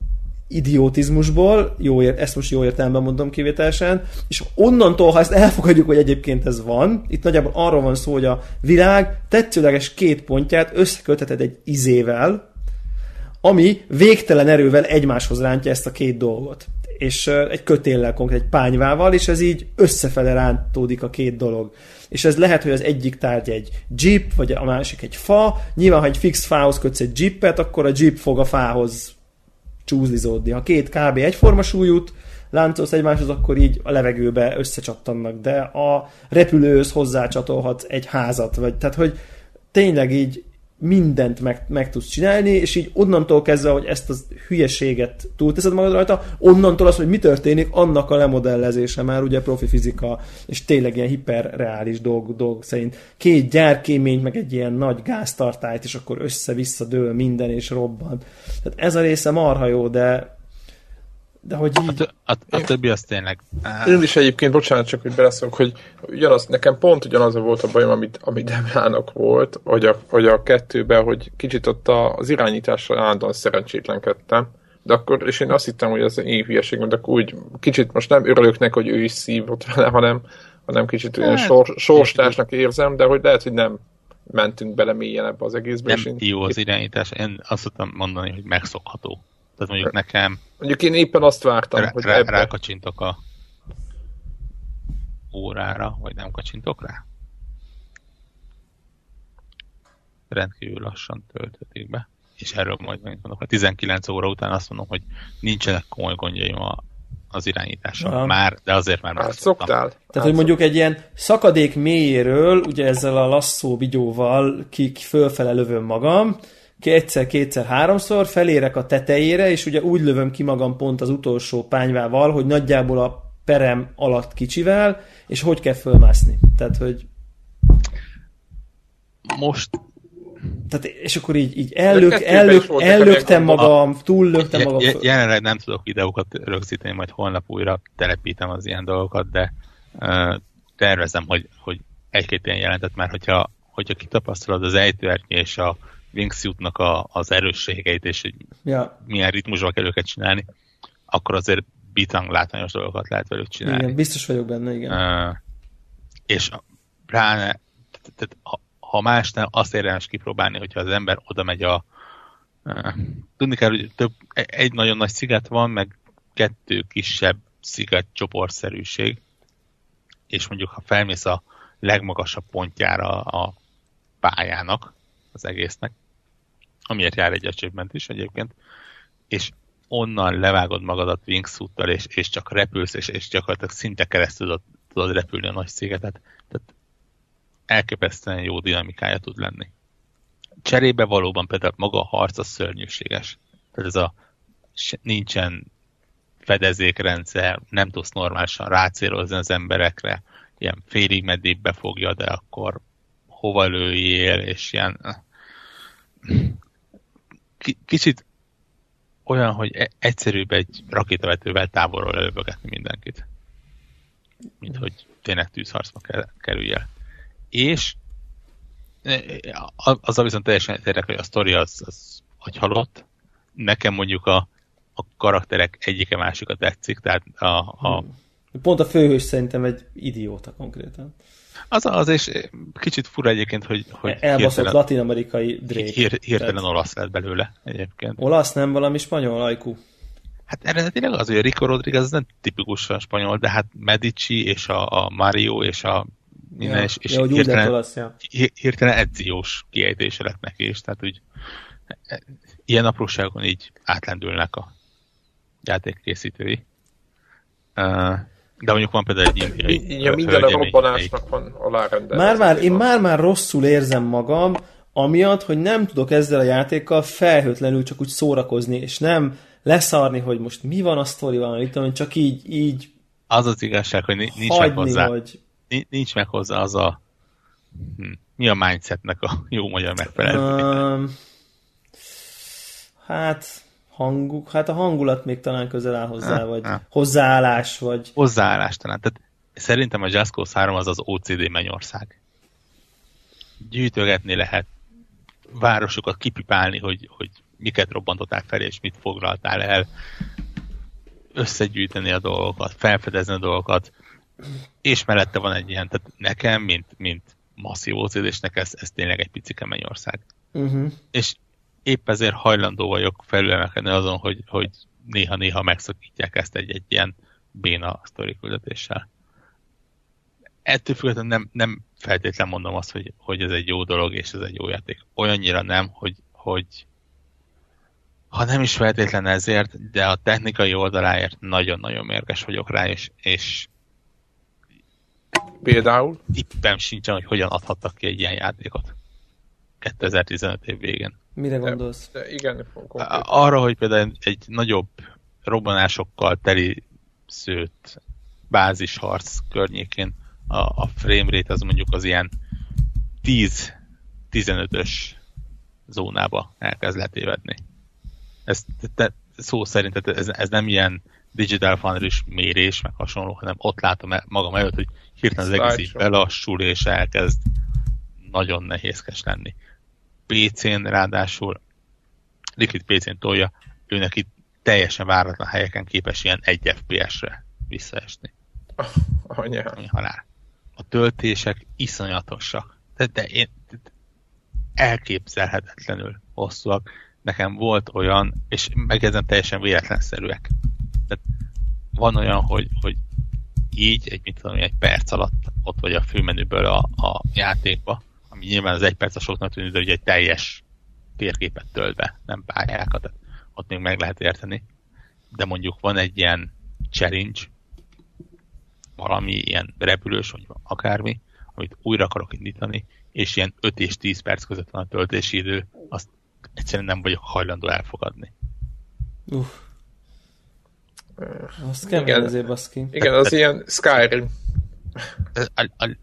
S2: idiotizmusból, jó ér, ezt most jó értelemben mondom kivételesen, és onnantól, ha ezt elfogadjuk, hogy egyébként ez van, itt nagyjából arról van szó, hogy a világ tetszőleges két pontját összeköteted egy izével, ami végtelen erővel egymáshoz rántja ezt a két dolgot. És egy kötéllel konkrét, egy pányvával, és ez így összefele rántódik a két dolog. És ez lehet, hogy az egyik tárgy egy jeep, vagy a másik egy fa. Nyilván, ha egy fix fához kötsz egy jeepet, akkor a jeep fog a fához csúzlizódni. Ha két kb. egyforma súlyút láncolsz egymáshoz, akkor így a levegőbe összecsattannak, de a repülőhöz hozzácsatolhatsz egy házat, vagy tehát, hogy tényleg így mindent meg, meg tudsz csinálni, és így onnantól kezdve, hogy ezt az hülyeséget túlteszed magad rajta, onnantól az, hogy mi történik, annak a lemodellezése már ugye profi fizika, és tényleg ilyen hiperreális dolg, dolg szerint. Két gyárkémény, meg egy ilyen nagy gáztartályt, és akkor össze-vissza dől minden, és robban. Tehát ez a része marha jó, de de hogy így...
S4: A, a, a többi az tényleg...
S1: Én is egyébként, bocsánat, csak hogy beleszok, hogy ugyanaz, nekem pont ugyanaz volt a bajom, amit, amit Demának volt, hogy a, hogy a kettőben, hogy kicsit ott az irányítással állandóan szerencsétlenkedtem, de akkor, és én azt hittem, hogy ez én hülyeség, mert akkor úgy kicsit most nem örülök neki, hogy ő is szívott vele, hanem, hanem kicsit olyan hát, sor, sorstársnak érzem, de hogy lehet, hogy nem mentünk bele mélyen ebbe az egészbe.
S4: Nem jó az irányítás, én azt tudtam mondani, hogy megszokható. Tehát mondjuk nekem...
S1: Mondjuk én éppen azt vártam, rá, hogy
S4: rá, ebbe... rákacsintok a órára, vagy nem kacsintok rá? Rendkívül lassan töltötik be. És erről majd mondok, a 19 óra után azt mondom, hogy nincsenek komoly gondjaim a, az irányítással. Aha. Már, de azért már
S1: már szoktál.
S2: Tehát, hogy mondjuk egy ilyen szakadék mélyéről, ugye ezzel a lasszó vigyóval ki, ki fölfele lövöm magam, kétszer, kétszer, háromszor, felérek a tetejére, és ugye úgy lövöm ki magam pont az utolsó pányvával, hogy nagyjából a perem alatt kicsivel, és hogy kell fölmászni. Tehát, hogy...
S4: Most
S2: tehát, és akkor így, így ellök, ellök, ellöktem magam, túllöktem magam.
S4: Je, jelenleg nem tudok videókat rögzíteni, majd holnap újra telepítem az ilyen dolgokat, de uh, tervezem, hogy, hogy egy-két ilyen jelentet már, hogyha, hogyha kitapasztalod az ejtőernyő és a wingsuitnak a, az erősségeit, és hogy ja. milyen ritmusban kell őket csinálni, akkor azért bitang látványos dolgokat lehet velük csinálni.
S2: Igen, biztos vagyok benne, igen. Uh,
S4: és pláne, tehát, ha, ha más nem, azt érdemes kipróbálni, hogyha az ember oda megy a uh, tudni kell, hogy több, egy nagyon nagy sziget van, meg kettő kisebb sziget csoportszerűség, és mondjuk ha felmész a legmagasabb pontjára a pályának, az egésznek, amiért jár egy achievement is egyébként, és onnan levágod magadat wingsuittal, és, és csak repülsz, és, és gyakorlatilag szinte keresztül tudod, tudod repülni a nagy szégetet. Tehát elképesztően jó dinamikája tud lenni. Cserébe valóban például maga a harc az szörnyűséges. Tehát ez a nincsen fedezékrendszer, nem tudsz normálisan rácélozni az emberekre, ilyen félig meddig befogja, de akkor hova lőjél, és ilyen kicsit olyan, hogy e- egyszerűbb egy rakétavetővel távolról előbögetni mindenkit. Mint hogy tényleg tűzharcba kerülj el. És e, azzal viszont teljesen értek, hogy a sztori az, az hogy halott. Nekem mondjuk a, a karakterek egyike másika tetszik, tehát a, a...
S2: Pont a főhős szerintem egy idióta konkrétan.
S4: Az, az és kicsit fura egyébként, hogy, hogy
S2: Elbaszott latin-amerikai
S4: Drake. Hír, hirtelen tehát... olasz lett belőle egyébként.
S2: Olasz, nem valami spanyol ajkú?
S4: Hát eredetileg az, hogy a Rico Rodriguez az nem tipikusan spanyol, de hát Medici és a, a Mario és a minden,
S2: ja, és, és ja, hirtelen, olasz, ja.
S4: hirtelen edziós kiejtése lett neki is, tehát úgy e, ilyen apróságokon így átlendülnek a játékkészítői. Uh, de mondjuk van például egy indiai
S1: ja, minden a robbanásnak van alárendelve.
S2: Már-már, én már-már rosszul érzem magam, amiatt, hogy nem tudok ezzel a játékkal felhőtlenül csak úgy szórakozni, és nem leszarni, hogy most mi van a sztoriban, mit tudom, csak így, így
S4: az az igazság, hogy nincs hagyni, meg hozzá, hogy... nincs meg hozzá az a hm, mi a mindsetnek a jó magyar megfelelő? Um,
S2: hát hanguk, hát a hangulat még talán közel áll hozzá, vagy ha. hozzáállás, vagy...
S4: Hozzáállás talán. Tehát szerintem a Just Cause 3 az az OCD mennyország. Gyűjtögetni lehet, városokat kipipálni, hogy, hogy miket robbantották fel, és mit foglaltál el, összegyűjteni a dolgokat, felfedezni a dolgokat, és mellette van egy ilyen, tehát nekem, mint, mint masszív OCD-snek ez, ez tényleg egy picike mennyország. Uh-huh. És épp ezért hajlandó vagyok felülemelkedni azon, hogy, hogy néha-néha megszakítják ezt egy-egy ilyen béna sztori küldetéssel. Ettől függetlenül nem, nem feltétlen mondom azt, hogy, hogy ez egy jó dolog, és ez egy jó játék. Olyannyira nem, hogy, hogy ha nem is feltétlen ezért, de a technikai oldaláért nagyon-nagyon mérges vagyok rá, és, és
S1: Például?
S4: Tippem sincsen, hogy hogyan adhattak ki egy ilyen játékot. 2015 év végén.
S2: Mire gondolsz?
S1: De, de igen,
S4: konkrétan. Arra, hogy például egy nagyobb robbanásokkal teli szőtt bázisharc környékén a, a frame rate az mondjuk az ilyen 10-15-ös zónába elkezd letévedni. Ez te, szó szerint ez, ez nem ilyen digital foundry mérés, meg hasonló, hanem ott látom magam előtt, hogy hirtelen az egész így belassul, és elkezd nagyon nehézkes lenni. PC-n ráadásul Liquid PC-n tolja, őnek itt teljesen váratlan helyeken képes ilyen 1 FPS-re visszaesni.
S1: Anyám.
S4: Halál. A töltések iszonyatosak. De, de én elképzelhetetlenül hosszúak. Nekem volt olyan, és megjegyzem teljesen véletlenszerűek. Tehát van olyan, hogy, hogy így, egy, mit tudom, egy perc alatt ott vagy a főmenüből a, a játékba, ami nyilván az egy perc a soknak tűnik, de ugye egy teljes térképet tölt be, nem pályákat, tehát ott még meg lehet érteni. De mondjuk van egy ilyen challenge, valami ilyen repülős, vagy akármi, amit újra akarok indítani, és ilyen 5 és 10 perc között van a töltési idő, azt egyszerűen nem vagyok hajlandó elfogadni.
S2: Uff. Azt kemény igen, azért baszki.
S1: Igen, az ilyen Skyrim.
S4: A, a, a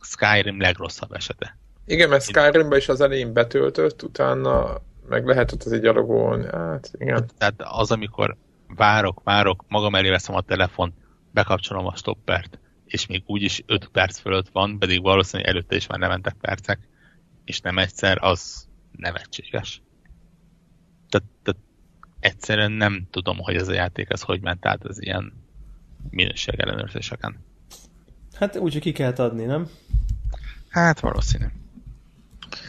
S4: Skyrim legrosszabb esete.
S1: Igen, mert Skyrimbe is az elején betöltött, utána meg lehetett az egy gyalogolni. Hát, igen.
S4: Tehát az, amikor várok, várok, magam elé veszem a telefon, bekapcsolom a stoppert, és még úgyis 5 perc fölött van, pedig valószínűleg előtte is már nem mentek percek, és nem egyszer, az nevetséges. Tehát, tehát egyszerűen nem tudom, hogy ez a játék ez hogy ment át az ilyen minőség ellenőrzéseken.
S2: Hát úgy, hogy ki kell adni, nem?
S4: Hát valószínű.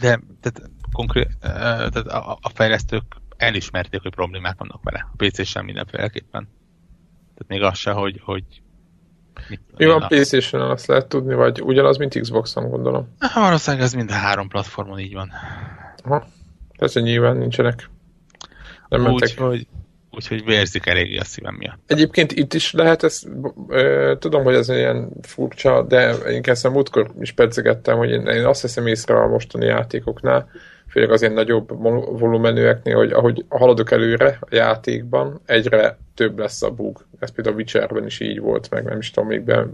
S4: De tehát, konkrét, tehát a, a fejlesztők elismerték, hogy problémák vannak vele. A PC sem mindenféleképpen. Tehát még az se, hogy, hogy
S1: Mi van playstation azt lehet tudni, vagy ugyanaz, mint Xbox-on, gondolom?
S4: Ha, valószínűleg ez mind a három platformon így van.
S1: Aha. Persze nyilván nincsenek.
S4: Nem úgy, hogy, úgyhogy vérzik eléggé a szívem miatt.
S1: Egyébként itt is lehet ezt, ö, tudom, hogy ez ilyen furcsa, de én kezdtem múltkor is pedzegettem, hogy én, én azt hiszem észre a mostani játékoknál, főleg az ilyen nagyobb volumenűeknél, hogy ahogy haladok előre a játékban, egyre több lesz a bug. Ez például a Witcherben is így volt, meg nem is tudom, még be,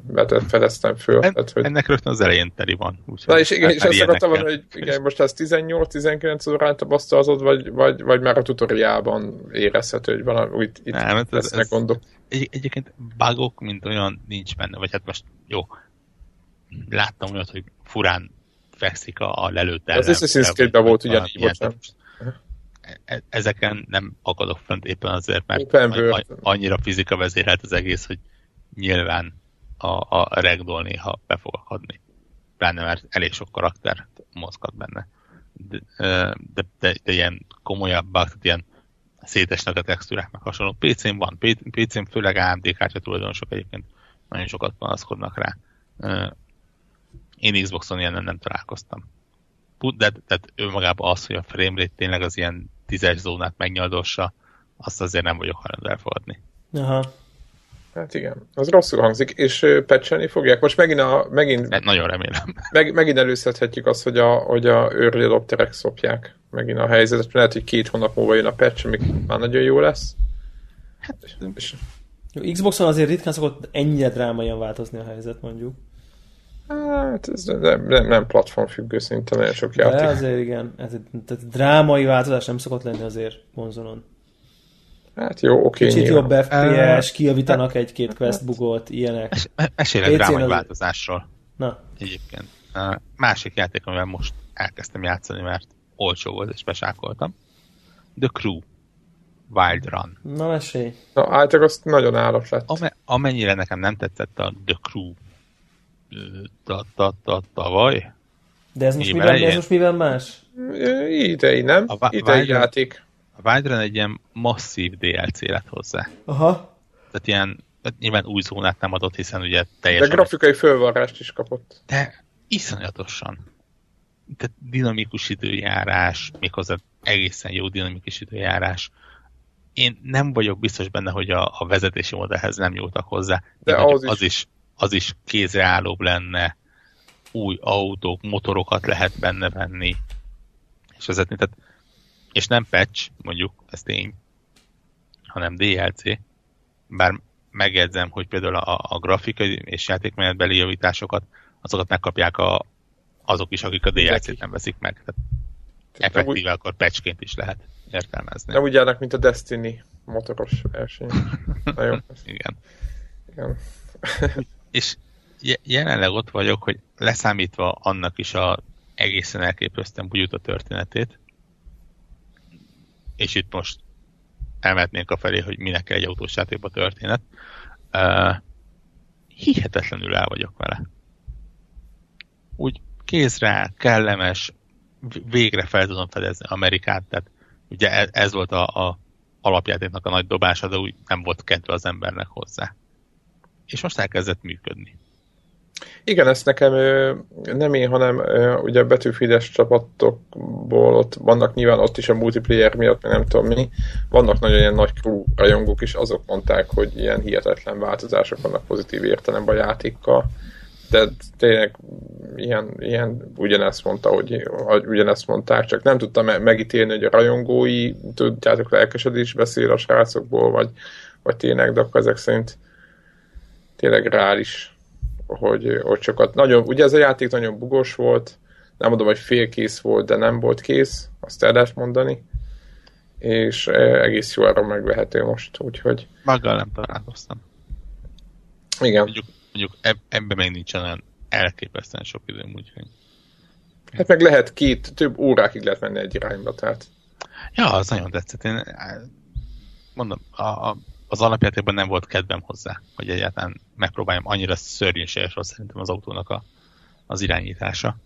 S1: fedeztem föl.
S4: En, tehát, hogy... Ennek rögtön az elején teli van.
S1: Úgy, Na és, igen, és azt akartam mondani, hogy igen, most ez 18-19 órán tapasztalod, vagy, vagy, vagy már a tutoriában érezhető, hogy valami itt, itt nem, lesznek ez, gondok.
S4: Egy, egyébként bugok, mint olyan nincs benne, vagy hát most jó, láttam olyat, hogy furán fekszik a, a lelőtt
S1: ellen. Az Assassin's creed volt ugyanígy, bocsánat.
S4: E, ezeken nem akadok fent éppen azért, mert annyira fizika vezérelt az egész, hogy nyilván a, a regdol néha be fog akadni. Pláne mert elég sok karakter mozgat benne. De, de, de, de ilyen komolyabb bug, ilyen szétesnek a textúrák, meg hasonló. PC-n van, PC-n főleg AMD kártya tulajdonosok egyébként nagyon sokat panaszkodnak rá. Én Xboxon ilyen nem, nem találkoztam. De, tehát ő magában az, hogy a framerate tényleg az ilyen tízes zónát megnyaldossa, azt azért nem vagyok hajlandó elfogadni.
S2: Aha.
S1: Hát igen, az rosszul hangzik, és pecselni fogják. Most megint, a, megint
S4: hát nagyon remélem.
S1: Meg, megint előszedhetjük azt, hogy a, hogy a early adopterek szopják megint a helyzetet. Lehet, hogy két hónap múlva jön a patch, amik már nagyon jó lesz.
S2: Hát, és... Xboxon azért ritkán szokott ennyire drámaian változni a helyzet, mondjuk.
S1: Hát ez nem, nem, nem platform függő szinte nagyon sok játék.
S2: De azért igen, ez, tehát drámai változás nem szokott lenni azért konzolon.
S1: Hát jó, oké.
S2: Kicsit jobb FPS, kijavítanak egy-két quest bugot, ilyenek. Es,
S4: esélek drámai az... változásról. Na. Egyébként. Uh, másik játék, amivel most elkezdtem játszani, mert olcsó volt és besákoltam. The Crew. Wild Run.
S2: Na mesélj.
S1: Na, általában azt nagyon állat lett.
S4: amennyire nekem nem tetszett a The Crew tavaly.
S2: De ez most, mivel, ez most mivel más?
S1: Idei, nem? A Idei játék.
S4: A Wild Run egy ilyen masszív DLC lett hozzá.
S2: Aha.
S4: Tehát ilyen, tehát nyilván új zónát nem adott, hiszen ugye teljesen...
S1: De grafikai fölvarrást is kapott.
S4: De iszonyatosan. Tehát dinamikus időjárás, méghozzá egészen jó dinamikus időjárás. Én nem vagyok biztos benne, hogy a, a vezetési modellhez nem nyúltak hozzá. De az is. az is az is kézreállóbb lenne, új autók, motorokat lehet benne venni, és vezetni. Tehát, és nem patch, mondjuk, ez tény, hanem DLC, bár megjegyzem, hogy például a, a grafikai és játékmenetbeli javításokat, azokat megkapják a, azok is, akik a DLC-t nem veszik meg. Tehát effektíve úgy... akkor patchként is lehet értelmezni.
S1: Nem úgy járnak, mint a Destiny motoros verseny.
S4: Nagyon. Igen. Igen és jelenleg ott vagyok, hogy leszámítva annak is a egészen elképesztően a történetét, és itt most elmehetnénk a felé, hogy minek kell egy autós játékba történet, uh, hihetetlenül el vagyok vele. Úgy kézre, kellemes, végre fel tudom fedezni Amerikát, tehát ugye ez, ez volt a, a alapjátéknak a nagy dobása, de úgy nem volt kedve az embernek hozzá és most elkezdett működni.
S1: Igen, ezt nekem nem én, hanem ugye a betűfides csapatokból ott vannak nyilván ott is a multiplayer miatt, nem tudom mi, vannak nagyon ilyen nagy crew rajongók is, azok mondták, hogy ilyen hihetetlen változások vannak pozitív értelemben a játékkal, de tényleg ilyen, ilyen ugyanezt mondta, hogy, hogy ugyanezt mondták, csak nem tudtam megítélni, hogy a rajongói, tudjátok, lelkesedés beszél a srácokból, vagy, vagy tényleg, de akkor ezek szerint tényleg reális, hogy, hogy sokat. Nagyon, ugye ez a játék nagyon bugos volt, nem mondom, hogy félkész volt, de nem volt kész, azt el lehet mondani, és e, egész jó arra megvehető most, úgyhogy...
S4: Maggal nem találkoztam.
S1: Igen.
S4: Mondjuk, mondjuk eb- ebben még nincsen olyan elképesztően sok időm, úgyhogy...
S1: Hát meg lehet két, több órákig lehet menni egy irányba, tehát...
S4: Ja, az nagyon tetszett. Én mondom, a, a az alapjátékban nem volt kedvem hozzá, hogy egyáltalán megpróbáljam annyira szörnyűséges volt szerintem az autónak a, az irányítása.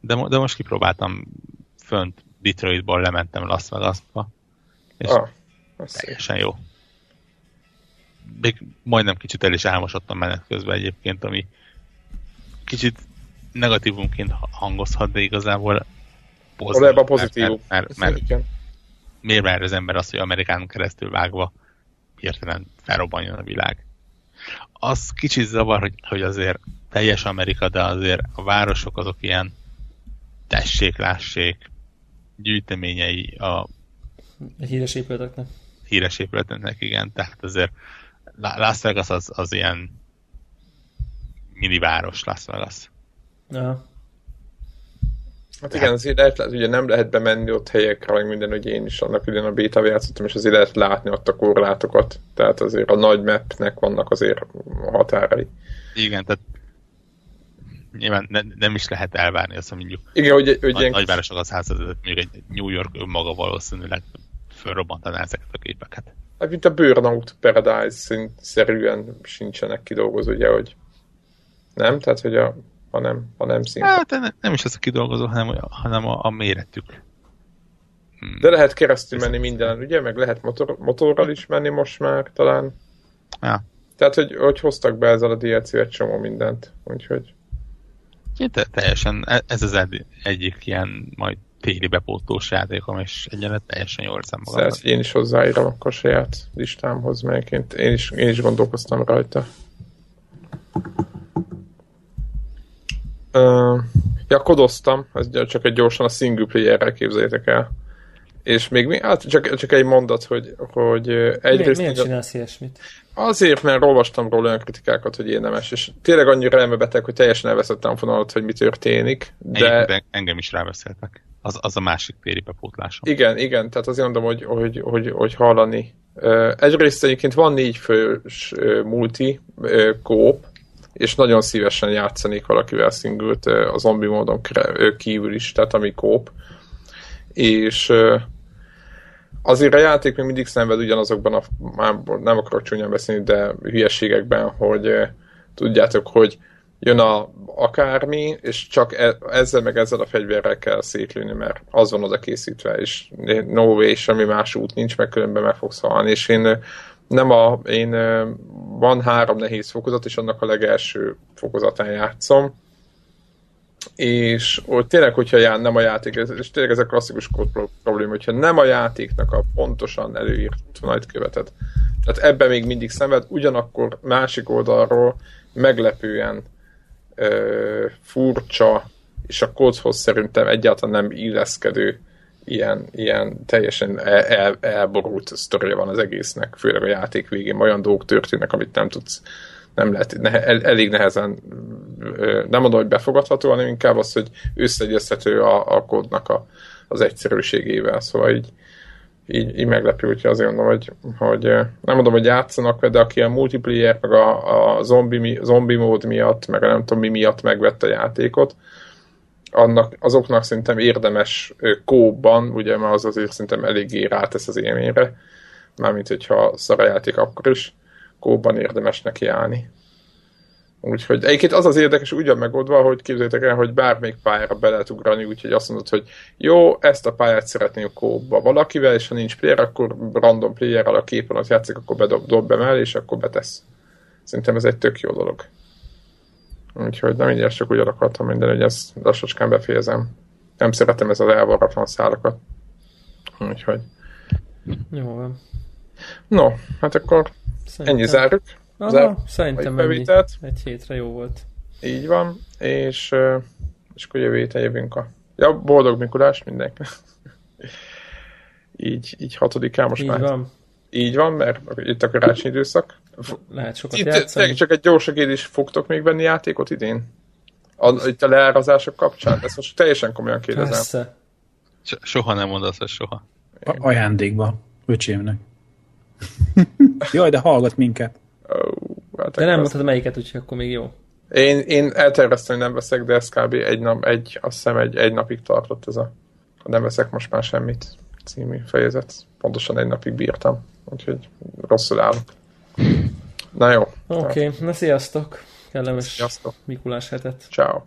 S4: De, de most kipróbáltam fönt Detroitból, lementem Las Vegasba, és ah, teljesen jó. még majdnem kicsit el is álmosodtam menet közben egyébként, ami kicsit negatívumként hangozhat, de igazából
S1: pozitív.
S4: Mert, mert, mert, mert miért vár az ember azt, hogy Amerikán keresztül vágva hirtelen felrobbanjon a világ. Az kicsit zavar, hogy, hogy azért teljes Amerika, de azért a városok azok ilyen tessék, lássék, gyűjteményei a
S2: híres épületeknek.
S4: Híres épületeknek, igen. Tehát azért Las Vegas az, az ilyen mini város Las Vegas.
S2: Ja.
S1: Hát igen, azért lehet, ugye nem lehet bemenni ott helyekre, meg minden, hogy én is annak idén a beta játszottam, és azért lehet látni ott a korlátokat. Tehát azért a nagy mapnek vannak azért határai.
S4: Igen, tehát nyilván ne, nem is lehet elvárni azt, mondjuk
S1: Igen, hogy, hogy
S4: nagy, ilyen... nagyvárosok az házat, mondjuk egy New York maga valószínűleg fölrobbantaná ezeket a képeket.
S1: Hát mint a Burnout Paradise szerűen sincsenek kidolgozó, ugye, hogy nem? Tehát, hogy a hanem, hanem
S4: szinte. Hát nem, nem is az a kidolgozó, hanem, hanem a, a méretük.
S1: Hmm. De lehet keresztül menni minden, ugye? Meg lehet motor, motorral is menni most már talán.
S4: Ja.
S1: Tehát, hogy, hogy hoztak be ezzel a DLC egy csomó mindent. Úgyhogy...
S4: Te, teljesen, e- ez az egyik ilyen majd téli bepótlós játékom, és egyenlet teljesen jól érzem magam.
S1: én is hozzáírom akkor saját listámhoz, mert én is, én is gondolkoztam rajta. Uh, ja, kodoztam, ez csak egy gyorsan a single player-rel képzeljétek el. És még mi? Hát csak, csak egy mondat, hogy, hogy egyrészt...
S2: Miért, csinálsz ilyesmit?
S1: Azért, mert olvastam róla olyan kritikákat, hogy érdemes, és tényleg annyira elmebeteg, hogy teljesen elveszettem fonalat, hogy mi történik, de...
S4: de engem is ráveszéltek. Az, az a másik téri bepótlásom.
S1: Igen, igen, tehát azért mondom, hogy, hogy, hogy, hogy hallani. Egyrészt egyébként van négy fős multi kóp, és nagyon szívesen játszanék valakivel szingült a zombi módon kívül is, tehát ami kóp. És azért a játék még mindig szenved ugyanazokban a, már nem akarok csúnyán beszélni, de hülyeségekben, hogy tudjátok, hogy jön a akármi, és csak e, ezzel meg ezzel a fegyverrel kell szétlőni, mert az van oda készítve, és no way, semmi más út nincs, meg különben meg fogsz halni, és én nem a, én van három nehéz fokozat, és annak a legelső fokozatán játszom, és hogy tényleg, hogyha jár, nem a játék, és tényleg ez a klasszikus kód probléma, hogyha nem a játéknak a pontosan előírt útvonalit követed. Tehát ebben még mindig szenved, ugyanakkor másik oldalról meglepően ö, furcsa, és a kódhoz szerintem egyáltalán nem illeszkedő ilyen, ilyen teljesen el, el, elborult sztoria van az egésznek, főleg a játék végén. Olyan dolgok történnek, amit nem tudsz, nem lehet, ne, el, elég nehezen, nem mondom, hogy befogadható, hanem inkább az, hogy összeegyeztető a, a kódnak a, az egyszerűségével, szóval így, így, így meglepő, úgyhogy azért mondom, hogy, hogy nem mondom, hogy játszanak, de aki a multiplayer, meg a, a zombi, zombi mód miatt, meg a nem tudom mi miatt megvette a játékot, annak, azoknak szerintem érdemes kóban, ugye, mert az azért szerintem eléggé rátesz az élményre, mármint hogyha szarajáték akkor is, kóban érdemes neki állni. Úgyhogy egyébként az az érdekes úgy van megoldva, hogy képzeljétek el, hogy bármelyik pályára be lehet ugrani, úgyhogy azt mondod, hogy jó, ezt a pályát szeretném kóba valakivel, és ha nincs player, akkor random playerrel a képen ott játszik, akkor bedob dob be mellé, és akkor betesz. Szerintem ez egy tök jó dolog. Úgyhogy nem így csak úgy akartam minden, hogy ezt lassacskán befejezem. Nem szeretem ez az elvarratlan szálakat. Úgyhogy.
S2: Jó van.
S1: No, hát akkor Szerintem... ennyi zárjuk.
S2: Aha, Zár, szerintem ennyi. Egy hétre jó volt.
S1: Így van, és, és akkor jövő héten jövünk a... Ja, boldog Mikulás mindenkinek. így, így hatodikán most
S2: így
S1: már.
S2: Van.
S1: Így van, mert itt a karácsonyi időszak.
S2: Lehet sokat itt, játszani.
S1: Csak egy gyors is fogtok még venni játékot idén? A, itt a leárazások kapcsán? Ezt most teljesen komolyan kérdezem. Persze.
S4: Soha nem mondasz ezt soha.
S3: A- ajándékba, öcsémnek. Jaj, de hallgat minket.
S1: Oh,
S2: hát de nem mondtad melyiket, úgyhogy akkor még jó.
S1: Én, én elterveztem, hogy nem veszek, de ez kb. egy nap, egy, azt hiszem egy, egy napig tartott ez a nem veszek most már semmit című fejezet. Pontosan egy napig bírtam, úgyhogy rosszul állok. Na jó.
S2: Oké, okay. na sziasztok! Kellemes sziasztok. Mikulás hetet.
S1: Ciao.